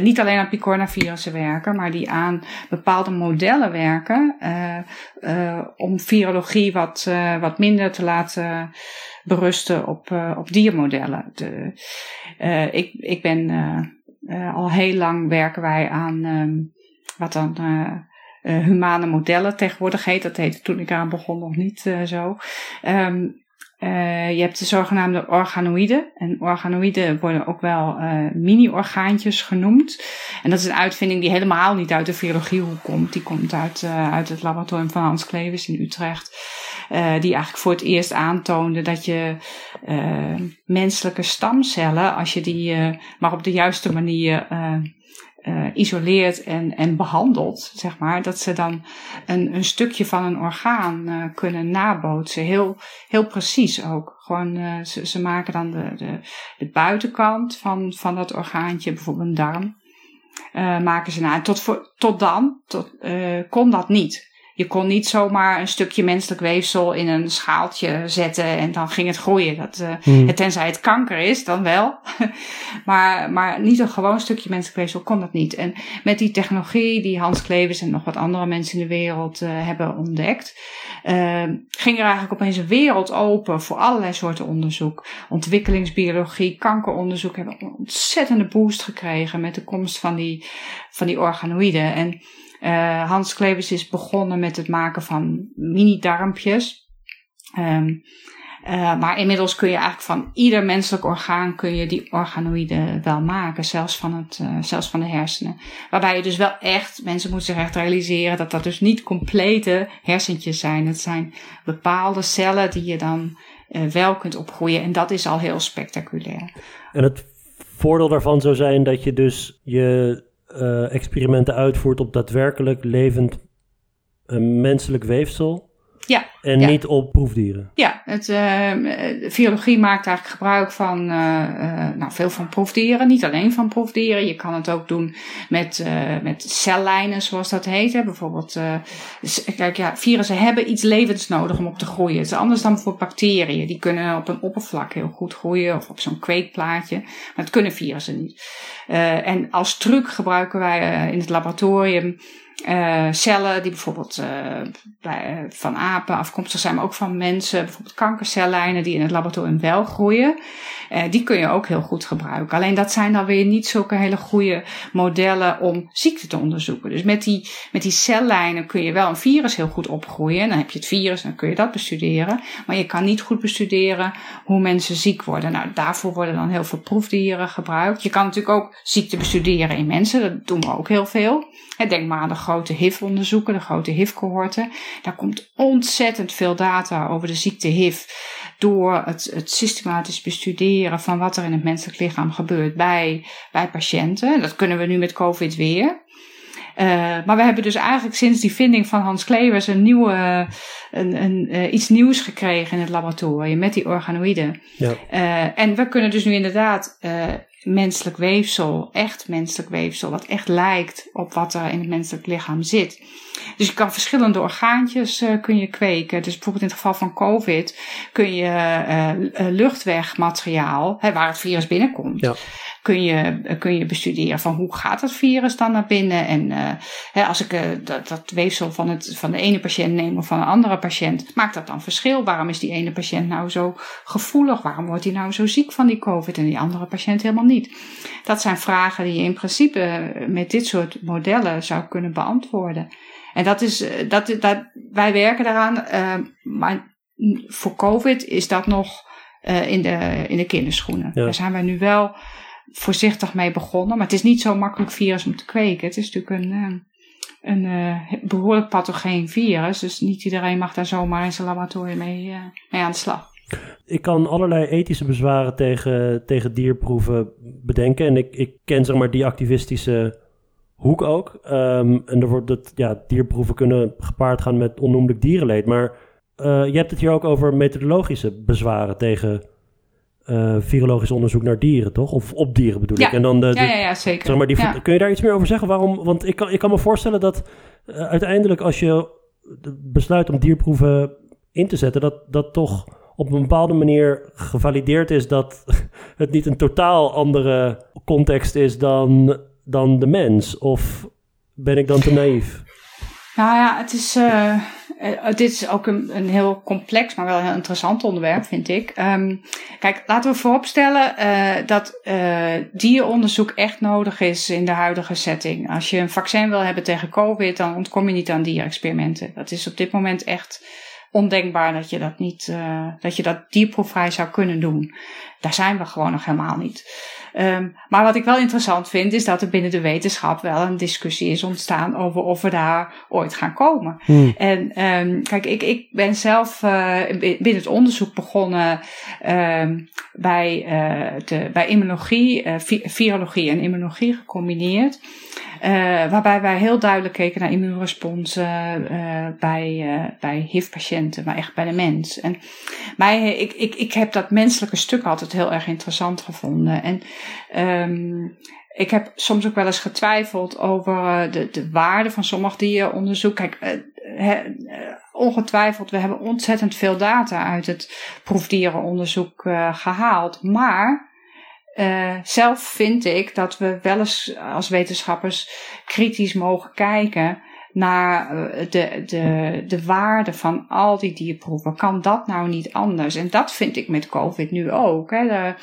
niet alleen aan picornavirussen werken, maar die aan bepaalde modellen werken om virologie wat, wat minder te laten berusten op, op diermodellen. De, ik, ik ben al heel lang werken wij aan um, wat dan humane modellen tegenwoordig heet. Dat heette toen ik aan begon nog niet zo. Um, Uh, je hebt de zogenaamde organoïden. En organoïden worden ook wel uh, mini-orgaantjes genoemd. En dat is een uitvinding die helemaal niet uit de virologiehoek komt. Die komt uit, uh, uit het laboratorium van Hans Klevers in Utrecht. die eigenlijk voor het eerst aantoonde dat je menselijke stamcellen, als je die maar op de juiste manier uh, isoleert en, en behandelt, zeg maar, dat ze dan een, een stukje van een orgaan uh, kunnen nabootsen. Heel, heel precies ook. Gewoon, uh, ze, ze maken dan de, de, de buitenkant van, van dat orgaantje, bijvoorbeeld een darm, maken ze na. Tot, voor, tot dan tot, kon dat niet. Je kon niet zomaar een stukje menselijk weefsel in een schaaltje zetten en dan ging het groeien. Dat, uh, hmm. Tenzij het kanker is, dan wel. maar, maar niet een gewoon stukje menselijk weefsel kon dat niet. En met die technologie die Hans Klevers en nog wat andere mensen in de wereld uh, hebben ontdekt, uh, ging er eigenlijk opeens een wereld open voor allerlei soorten onderzoek. Ontwikkelingsbiologie, kankeronderzoek hebben een ontzettende boost gekregen met de komst van die, van die organoïden. En uh, Hans Klevers is begonnen met het maken van mini-darmpjes. Um, maar inmiddels kun je eigenlijk van ieder menselijk orgaan kun je die organoïden wel maken, zelfs van, het, uh, zelfs van de hersenen. Waarbij je dus wel echt, mensen moeten zich echt realiseren dat dat dus niet complete hersentjes zijn. Het zijn bepaalde cellen die je dan wel kunt opgroeien en dat is al heel spectaculair. En het voordeel daarvan zou zijn dat je dus je uh, experimenten uitvoert op daadwerkelijk levend uh, menselijk weefsel. Ja. En niet op proefdieren. Ja, het, uh, virologie maakt eigenlijk gebruik van nou, veel van proefdieren. Niet alleen van proefdieren. Je kan het ook doen met, met cellijnen, zoals dat heet. Hè. Bijvoorbeeld, kijk, ja, virussen hebben iets levens nodig om op te groeien. Het is anders dan voor bacteriën. Die kunnen op een oppervlak heel goed groeien of op zo'n kweekplaatje. Maar dat kunnen virussen niet. En als truc gebruiken wij in het laboratorium uh, cellen die bijvoorbeeld uh, bij, van apen afkomstig zijn, maar ook van mensen. Bijvoorbeeld kankercellijnen die in het laboratorium wel groeien. Uh, die kun je ook heel goed gebruiken. Alleen dat zijn dan weer niet zulke hele goede modellen om ziekte te onderzoeken. Dus met die, met die cellijnen kun je wel een virus heel goed opgroeien. En dan heb je het virus en dan kun je dat bestuderen. Maar je kan niet goed bestuderen hoe mensen ziek worden. Nou, daarvoor worden dan heel veel proefdieren gebruikt. Je kan natuurlijk ook ziekte bestuderen in mensen. Dat doen we ook heel veel. Denk maar aan de grote HIV-onderzoeken, de grote HIV-cohorten. Daar komt ontzettend veel data over de ziekte HIV door het, het systematisch bestuderen van wat er in het menselijk lichaam gebeurt bij, bij patiënten. Dat kunnen we nu met COVID weer. Uh, maar we hebben dus eigenlijk sinds die vinding van Hans Klevers een nieuwe, een, een, uh, iets nieuws gekregen in het laboratorium met die organoïden. Ja. Uh, en we kunnen dus nu inderdaad menselijk weefsel, echt menselijk weefsel, wat echt lijkt op wat er in het menselijk lichaam zit. Dus je kan verschillende orgaantjes uh, kun je kweken. Dus bijvoorbeeld in het geval van COVID kun je uh, luchtwegmateriaal, hè, waar het virus binnenkomt. Ja kun je, kun je bestuderen van hoe gaat dat virus dan naar binnen. En hè, als ik dat, dat weefsel van, het, van de ene patiënt neem of van een andere patiënt, maakt dat dan verschil? Waarom is die ene patiënt nou zo gevoelig? Waarom wordt hij nou zo ziek van die COVID en die andere patiënt helemaal niet? Dat zijn vragen die je in principe met dit soort modellen zou kunnen beantwoorden. En dat is, eh, dat, dat, wij werken daaraan, uh, maar voor COVID is dat nog uh, in, de, in de kinderschoenen. Ja. Daar zijn wij nu wel voorzichtig mee begonnen. Maar het is niet zo makkelijk virus om te kweken. Het is natuurlijk een, eh, een, een eh, behoorlijk pathogeen virus. Dus niet iedereen mag daar zomaar in zijn laboratorium mee, eh, mee aan de slag. Ik kan allerlei ethische bezwaren tegen, tegen dierproeven bedenken. En ik, ik ken zeg maar die activistische hoek ook. Um, en er wordt dat ja, dierproeven kunnen gepaard gaan met onnoemelijk dierenleed. Maar uh, je hebt het hier ook over methodologische bezwaren tegen uh, virologisch onderzoek naar dieren, toch? Of op dieren bedoel ik. En dan de, ja, ja, ja, zeker. Zeg maar, die, Kun je daar iets meer over zeggen? Waarom? Want ik kan, ik kan me voorstellen dat uh, uiteindelijk als je besluit om dierproeven in te zetten, dat dat toch op een bepaalde manier gevalideerd is dat het niet een totaal andere context is dan, dan de mens. Of ben ik dan te naïef? Nou ja, het is. Uh, dit is ook een, een heel complex, maar wel heel interessant onderwerp, vind ik. Um, kijk, laten we vooropstellen uh, dat dieronderzoek echt nodig is in de huidige setting. Als je een vaccin wil hebben tegen COVID, dan ontkom je niet aan dierexperimenten. Dat is op dit moment echt ondenkbaar dat je dat niet, uh, dat je dat dierproefvrij zou kunnen doen. Daar zijn we gewoon nog helemaal niet. Um, maar wat ik wel interessant vind, is dat er binnen de wetenschap wel een discussie is ontstaan over of we daar ooit gaan komen. Hmm. En um, kijk, ik, ik ben zelf uh, binnen het onderzoek begonnen um, bij, uh, de, bij immunologie, virologie en immunologie gecombineerd. Uh, waarbij wij heel duidelijk keken naar immuunresponsen uh, bij, uh, bij HIV-patiënten, maar echt bij de mens. En mij, ik, ik, ik heb dat menselijke stuk altijd heel erg interessant gevonden. En um, ik heb soms ook wel eens getwijfeld over de, de waarde van sommig dieronderzoek. Kijk, ongetwijfeld, we hebben ontzettend veel data uit het proefdierenonderzoek gehaald. Maar uh, zelf vind ik dat we wel eens als wetenschappers kritisch mogen kijken naar uh, de, de, de waarde van al die dierproeven. Kan dat nou niet anders? En dat vind ik met COVID nu ook. Hè. De,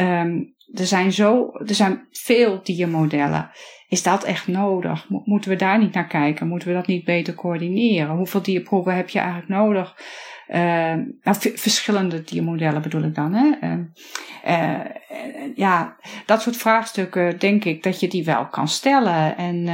um, er, zijn zo, er zijn veel diermodellen. Is dat echt nodig? Moeten we daar niet naar kijken? Moeten we dat niet beter coördineren? Hoeveel dierproeven heb je eigenlijk nodig? Uh, nou, verschillende diermodellen bedoel ik dan. Hè? Uh, uh, ja, dat soort vraagstukken denk ik dat je die wel kan stellen. En,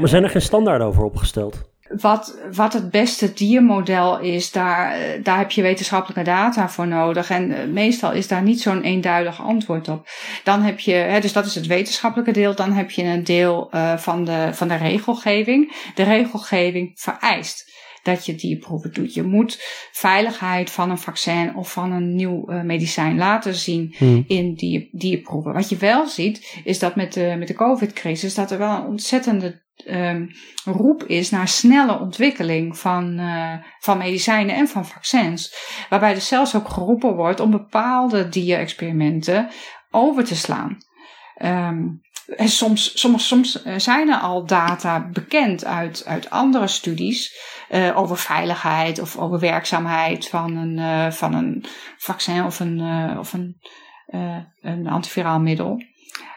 maar zijn er geen standaarden over opgesteld? Wat, wat het beste diermodel is, daar, daar heb je wetenschappelijke data voor nodig. En meestal is daar niet zo'n eenduidig antwoord op. Dan heb je, hè, dus dat is het wetenschappelijke deel. Dan heb je een deel uh, van, de, van de regelgeving. De regelgeving vereist dat je dierproeven doet. Je moet veiligheid van een vaccin of van een nieuw uh, medicijn laten zien hmm. in die dierproeven. Wat je wel ziet, is dat met de, met de COVID-crisis, dat er wel een ontzettende um, roep is naar snelle ontwikkeling van, uh, van medicijnen en van vaccins. Waarbij er zelfs ook geroepen wordt om bepaalde dierexperimenten over te slaan. Um, en soms, soms, soms eh, zijn er al data bekend uit, uit andere studies uh, over veiligheid of over werkzaamheid van een, uh, van een vaccin of een, uh, of een, een antiviraal middel.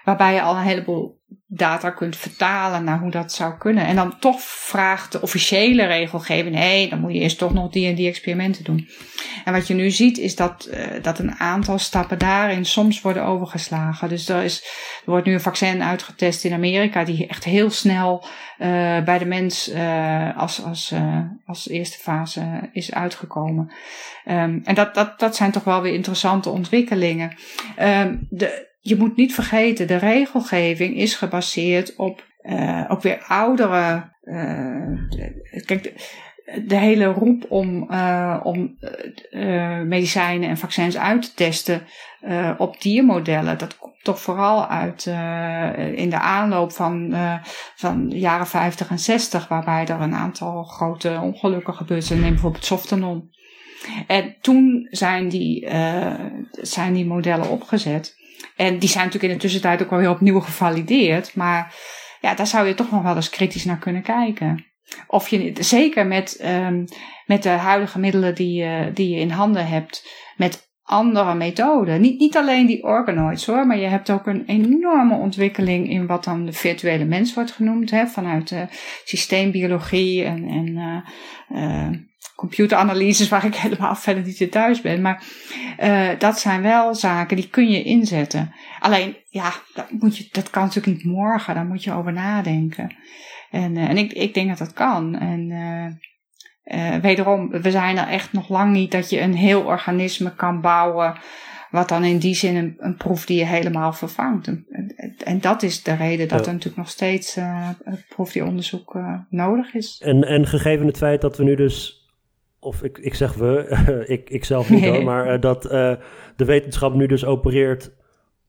Waarbij je al een heleboel data kunt vertalen naar hoe dat zou kunnen. En dan toch vraagt de officiële regelgeving: nee, dan moet je eerst toch nog die en die experimenten doen. En wat je nu ziet is dat, uh, dat een aantal stappen daarin soms worden overgeslagen. Dus er, is, er wordt nu een vaccin uitgetest in Amerika die echt heel snel uh, bij de mens uh, als, als, als eerste fase is uitgekomen. Um, en dat, dat, dat zijn toch wel weer interessante ontwikkelingen. Um, de, je moet niet vergeten, de regelgeving is gebaseerd op uh, ook weer oudere. Uh, kijk, de, de, hele roep om, uh, om medicijnen en vaccins uit te testen op diermodellen, dat komt toch vooral uit in de aanloop van, van de jaren 50 en 60, waarbij er een aantal grote ongelukken gebeurd zijn. Neem bijvoorbeeld Softenon. En toen zijn die, zijn die modellen opgezet. En die zijn natuurlijk in de tussentijd ook wel weer opnieuw gevalideerd. Maar ja, daar zou je toch nog wel eens kritisch naar kunnen kijken. Of je, zeker met, um, met de huidige middelen die, je die je in handen hebt, met andere methoden. Niet, niet alleen die organoids hoor, maar je hebt ook een enorme ontwikkeling in wat dan de virtuele mens wordt genoemd, hè, vanuit de systeembiologie en, en uh, uh, computeranalyses waar ik helemaal verder niet in thuis ben. Maar uh, dat zijn wel zaken die kun je inzetten. Alleen, ja, dat, moet je, dat kan natuurlijk niet morgen. Daar moet je over nadenken. En, uh, en ik, ik denk dat dat kan. En uh, wederom, we zijn er echt nog lang niet dat je een heel organisme kan bouwen. Wat dan in die zin een, een proef die je helemaal vervangt. En, en, dat is de reden dat er natuurlijk nog steeds proefdieronderzoek nodig is. En, en gegeven het feit dat we nu dus of ik, ik zeg we, ik, ik zelf niet hoor, maar uh, dat uh, de wetenschap nu dus opereert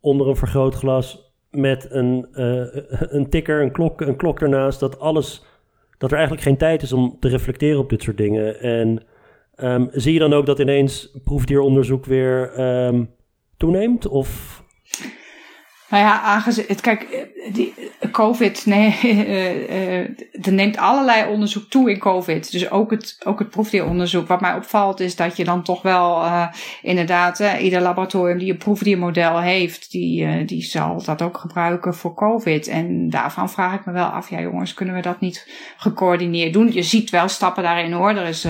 onder een vergrootglas met een, uh, een tikker, een klok, een klok ernaast, dat alles, dat er eigenlijk geen tijd is om te reflecteren op dit soort dingen. En um, zie je dan ook dat ineens proefdieronderzoek weer um, toeneemt? Of Nou ja, aangezien, kijk, die, COVID, nee, uh, er neemt allerlei onderzoek toe in COVID. Dus ook het, ook het proefdieronderzoek. Wat mij opvalt is dat je dan toch wel uh, inderdaad, ieder laboratorium die een proefdiermodel heeft, die, die zal dat ook gebruiken voor COVID. En daarvan vraag ik me wel af, ja jongens, kunnen we dat niet gecoördineerd doen? Je ziet wel stappen daarin hoor. Er is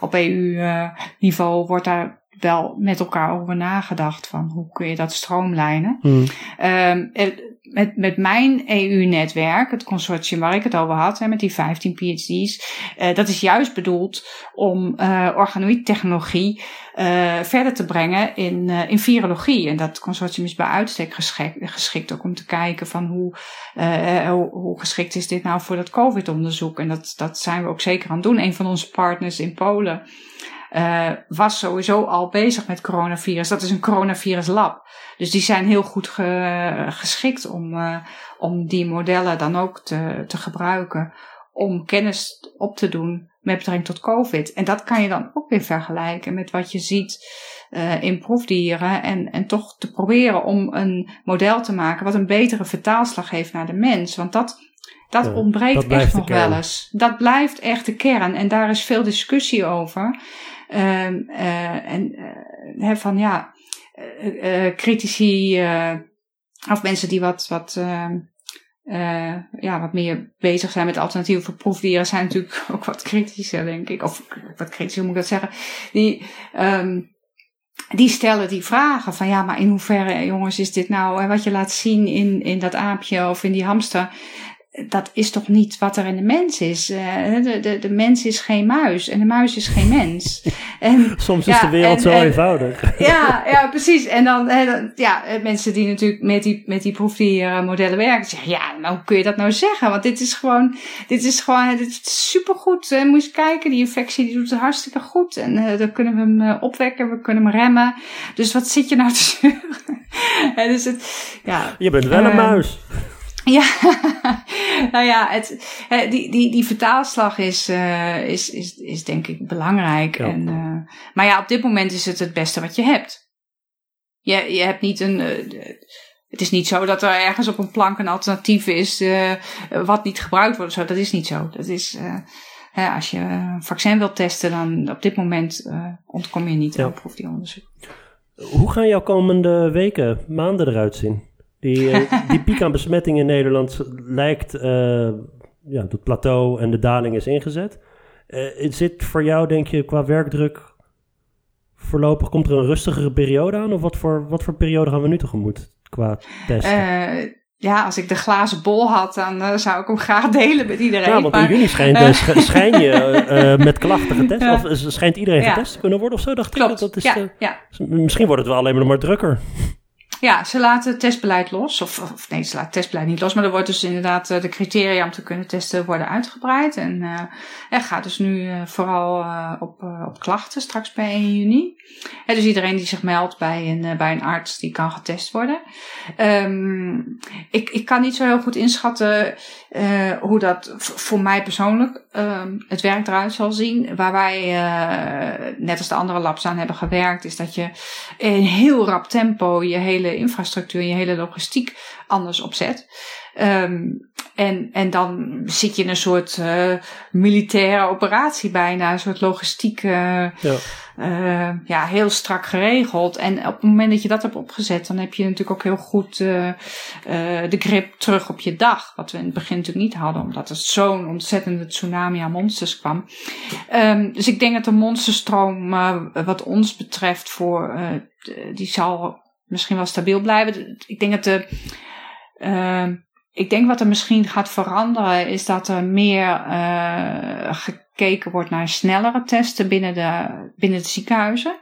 op EU-niveau wordt daar wel met elkaar over nagedacht van hoe kun je dat stroomlijnen. Hmm. Um, met, met mijn EU-netwerk, het consortium waar ik het over had, hè, met die 15 PhD's, uh, dat is juist bedoeld om uh, organoïdtechnologie uh, verder te brengen in, in virologie. En dat consortium is bij uitstek geschikt, geschikt ook om te kijken van hoe, hoe, hoe, geschikt is dit nou voor dat COVID-onderzoek. En dat, dat zijn we ook zeker aan het doen. Een van onze partners in Polen uh, was sowieso al bezig met coronavirus. Dat is een coronavirus lab. Dus die zijn heel goed ge, geschikt om, uh, om die modellen dan ook te, te gebruiken. Om kennis op te doen met betrekking tot COVID. En dat kan je dan ook weer vergelijken met wat je ziet uh, in proefdieren. En, en toch te proberen om een model te maken wat een betere vertaalslag heeft naar de mens. Want dat, dat ontbreekt echt nog wel eens. Dat blijft echt de kern. En daar is veel discussie over. Um, uh, en uh, van ja, uh, critici of mensen die wat, wat, ehm, ja, wat meer bezig zijn met alternatieven voor proefdieren zijn natuurlijk ook wat kritischer, denk ik. Of wat kritischer moet ik dat zeggen. Die, um, die stellen die vragen van ja, maar in hoeverre, jongens, is dit nou wat je laat zien in, in dat aapje of in die hamster? Dat is toch niet wat er in de mens is. Uh, de, de, de mens is geen muis en de muis is geen mens. En, Soms is de wereld zo eenvoudig. Ja, ja, precies. En dan, ja, mensen die natuurlijk met die, met die proefdiermodellen werken, zeggen, ja, nou hoe kun je dat nou zeggen? Want dit is gewoon, dit is gewoon, dit is supergoed. Uh, moet je kijken, die infectie die doet het hartstikke goed. En uh, dan kunnen we hem opwekken, we kunnen hem remmen. Dus wat zit je nou te zeuren? dus het, ja, je bent wel een muis. Ja, nou ja, het, die, die, die vertaalslag is, uh, is, is, is denk ik belangrijk. En, uh, maar ja, op dit moment is het het beste wat je hebt. Je, je hebt niet een. Uh, het is niet zo dat er ergens op een plank een alternatief is wat niet gebruikt wordt. Zo. Dat is niet zo. Dat is, hè, als je een vaccin wilt testen, dan op dit moment ontkom je niet ja. op die onderzoek. Hoe gaan jouw komende weken, maanden eruit zien? Die, eh, die piek aan besmetting in Nederland lijkt, uh, ja, het plateau en de daling is ingezet. Uh, zit voor jou, denk je, qua werkdruk voorlopig, komt er een rustigere periode aan? Of wat voor, wat voor periode gaan we nu tegemoet qua testen? ja, als ik de glazen bol had, dan zou ik hem graag delen met iedereen. Ja, want in juni schijnt, schijn je met klachten getest, of schijnt iedereen getest te kunnen worden of zo, dacht Klopt. ik. Dat is, ja, ja. Misschien wordt het wel alleen maar, maar drukker. Ja, ze laten het testbeleid los. Of, of nee, ze laten het testbeleid niet los. Maar er wordt dus inderdaad uh, de criteria om te kunnen testen worden uitgebreid. En uh, er gaat dus nu uh, vooral op, op klachten straks bij 1 juni. dus iedereen die zich meldt bij een, bij een arts, die kan getest worden. Um, ik, ik kan niet zo heel goed inschatten hoe dat voor mij persoonlijk um, het werk eruit zal zien. Waar wij, net als de andere labs aan hebben gewerkt, is dat je in heel rap tempo je hele infrastructuur je hele logistiek anders opzet. Um, en, en dan zit je in een soort uh, militaire operatie bijna, een soort logistiek, uh, ja. Uh, ja, heel strak geregeld. En op het moment dat je dat hebt opgezet, dan heb je natuurlijk ook heel goed de grip terug op je dag. Wat we in het begin natuurlijk niet hadden, omdat er zo'n ontzettende tsunami aan monsters kwam. Um, dus ik denk dat de monsterstroom, wat ons betreft, voor, die zal misschien wel stabiel blijven. Ik denk dat de. Ik denk wat er misschien gaat veranderen is dat er meer uh, gekeken wordt naar snellere testen binnen de, binnen de ziekenhuizen.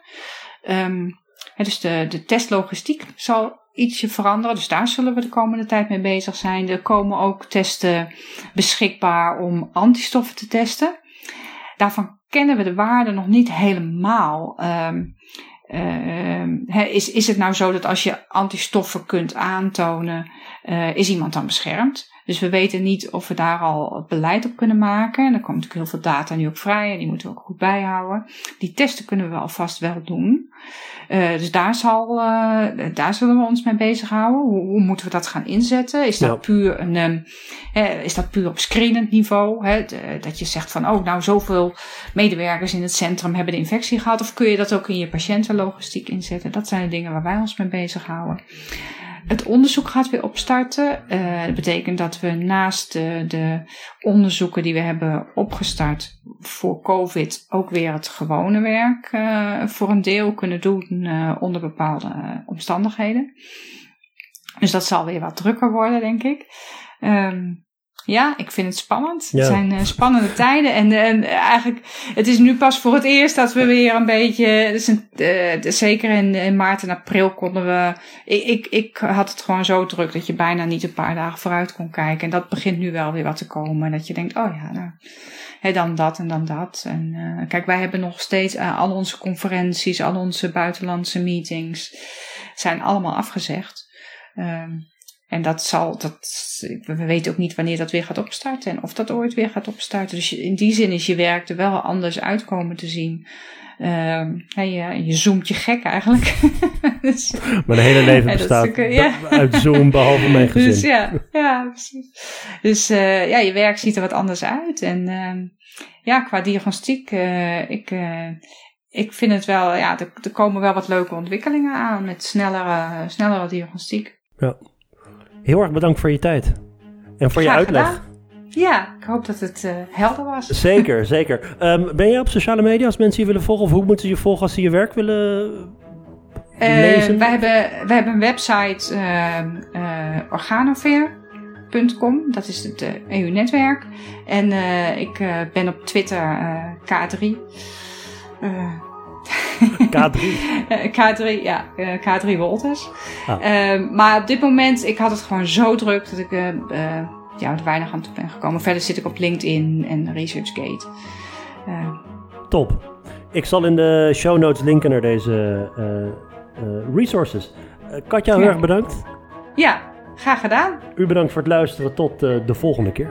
Um, dus de, de testlogistiek zal ietsje veranderen. Dus daar zullen we de komende tijd mee bezig zijn. Er komen ook testen beschikbaar om antistoffen te testen. Daarvan kennen we de waarde nog niet helemaal. Um, uh, is, is het nou zo dat als je antistoffen kunt aantonen, uh, is iemand dan beschermd? Dus we weten niet of we daar al beleid op kunnen maken. En er komt natuurlijk heel veel data nu ook vrij en die moeten we ook goed bijhouden. Die testen kunnen we alvast wel doen. Dus daar, zal, daar zullen we ons mee bezighouden. Hoe, hoe moeten we dat gaan inzetten? Is dat, puur, een, um, is dat puur op screenend niveau? Hè? dat je zegt van, oh, nou, zoveel medewerkers in het centrum hebben de infectie gehad. Of kun je dat ook in je patiëntenlogistiek inzetten? Dat zijn de dingen waar wij ons mee bezighouden. Het onderzoek gaat weer opstarten. Uh, dat betekent dat we naast de, de, onderzoeken die we hebben opgestart voor COVID ook weer het gewone werk uh, voor een deel kunnen doen uh, onder bepaalde omstandigheden. Dus dat zal weer wat drukker worden, denk ik. Um, ja, ik vind het spannend. Het zijn uh, spannende tijden. En, en eigenlijk, het is nu pas voor het eerst dat we weer een beetje. Dus een, uh, zeker in, in, maart en april konden we. Ik, ik, ik, had het gewoon zo druk dat je bijna niet een paar dagen vooruit kon kijken. En dat begint nu wel weer wat te komen. Dat je denkt, oh ja, nou, hè, dan dat en dan dat. En kijk, wij hebben nog steeds al onze conferenties, al onze buitenlandse meetings. zijn allemaal afgezegd. Um, en dat zal, dat, we weten ook niet wanneer dat weer gaat opstarten en of dat ooit weer gaat opstarten. Dus in die zin is je werk er wel anders uitkomen te zien. Uh, je, je zoomt je gek eigenlijk. dus, Mijn hele leven bestaat ja. uit Zoom, behalve mijn gezin. Dus ja, ja precies. Dus uh, ja, je werk ziet er wat anders uit. En uh, ja, qua diagnostiek, uh, ik, uh, ik vind het wel, ja, er, er komen wel wat leuke ontwikkelingen aan met snellere, snellere diagnostiek. Ja. Heel erg bedankt voor je tijd. En voor je uitleg. Ja, ik hoop dat het uh, helder was. Zeker, zeker. Um, ben je op sociale media als mensen je willen volgen? Of hoe moeten ze je volgen als ze je werk willen uh, lezen? Wij hebben, wij hebben een website, uh. Dat is het EU-netwerk. En ik ben op Twitter K3. K3? K3, ja. K3 Wolters. Ah. Ehm, maar op dit moment, ik had het gewoon zo druk dat ik uh, ja, er weinig aan toe ben gekomen. Verder zit ik op LinkedIn en ResearchGate. Uh, Top. Ik zal in de show notes linken naar deze resources. Katja, heel erg bedankt. Ja, graag gedaan. U bedankt voor het luisteren. Tot de volgende keer.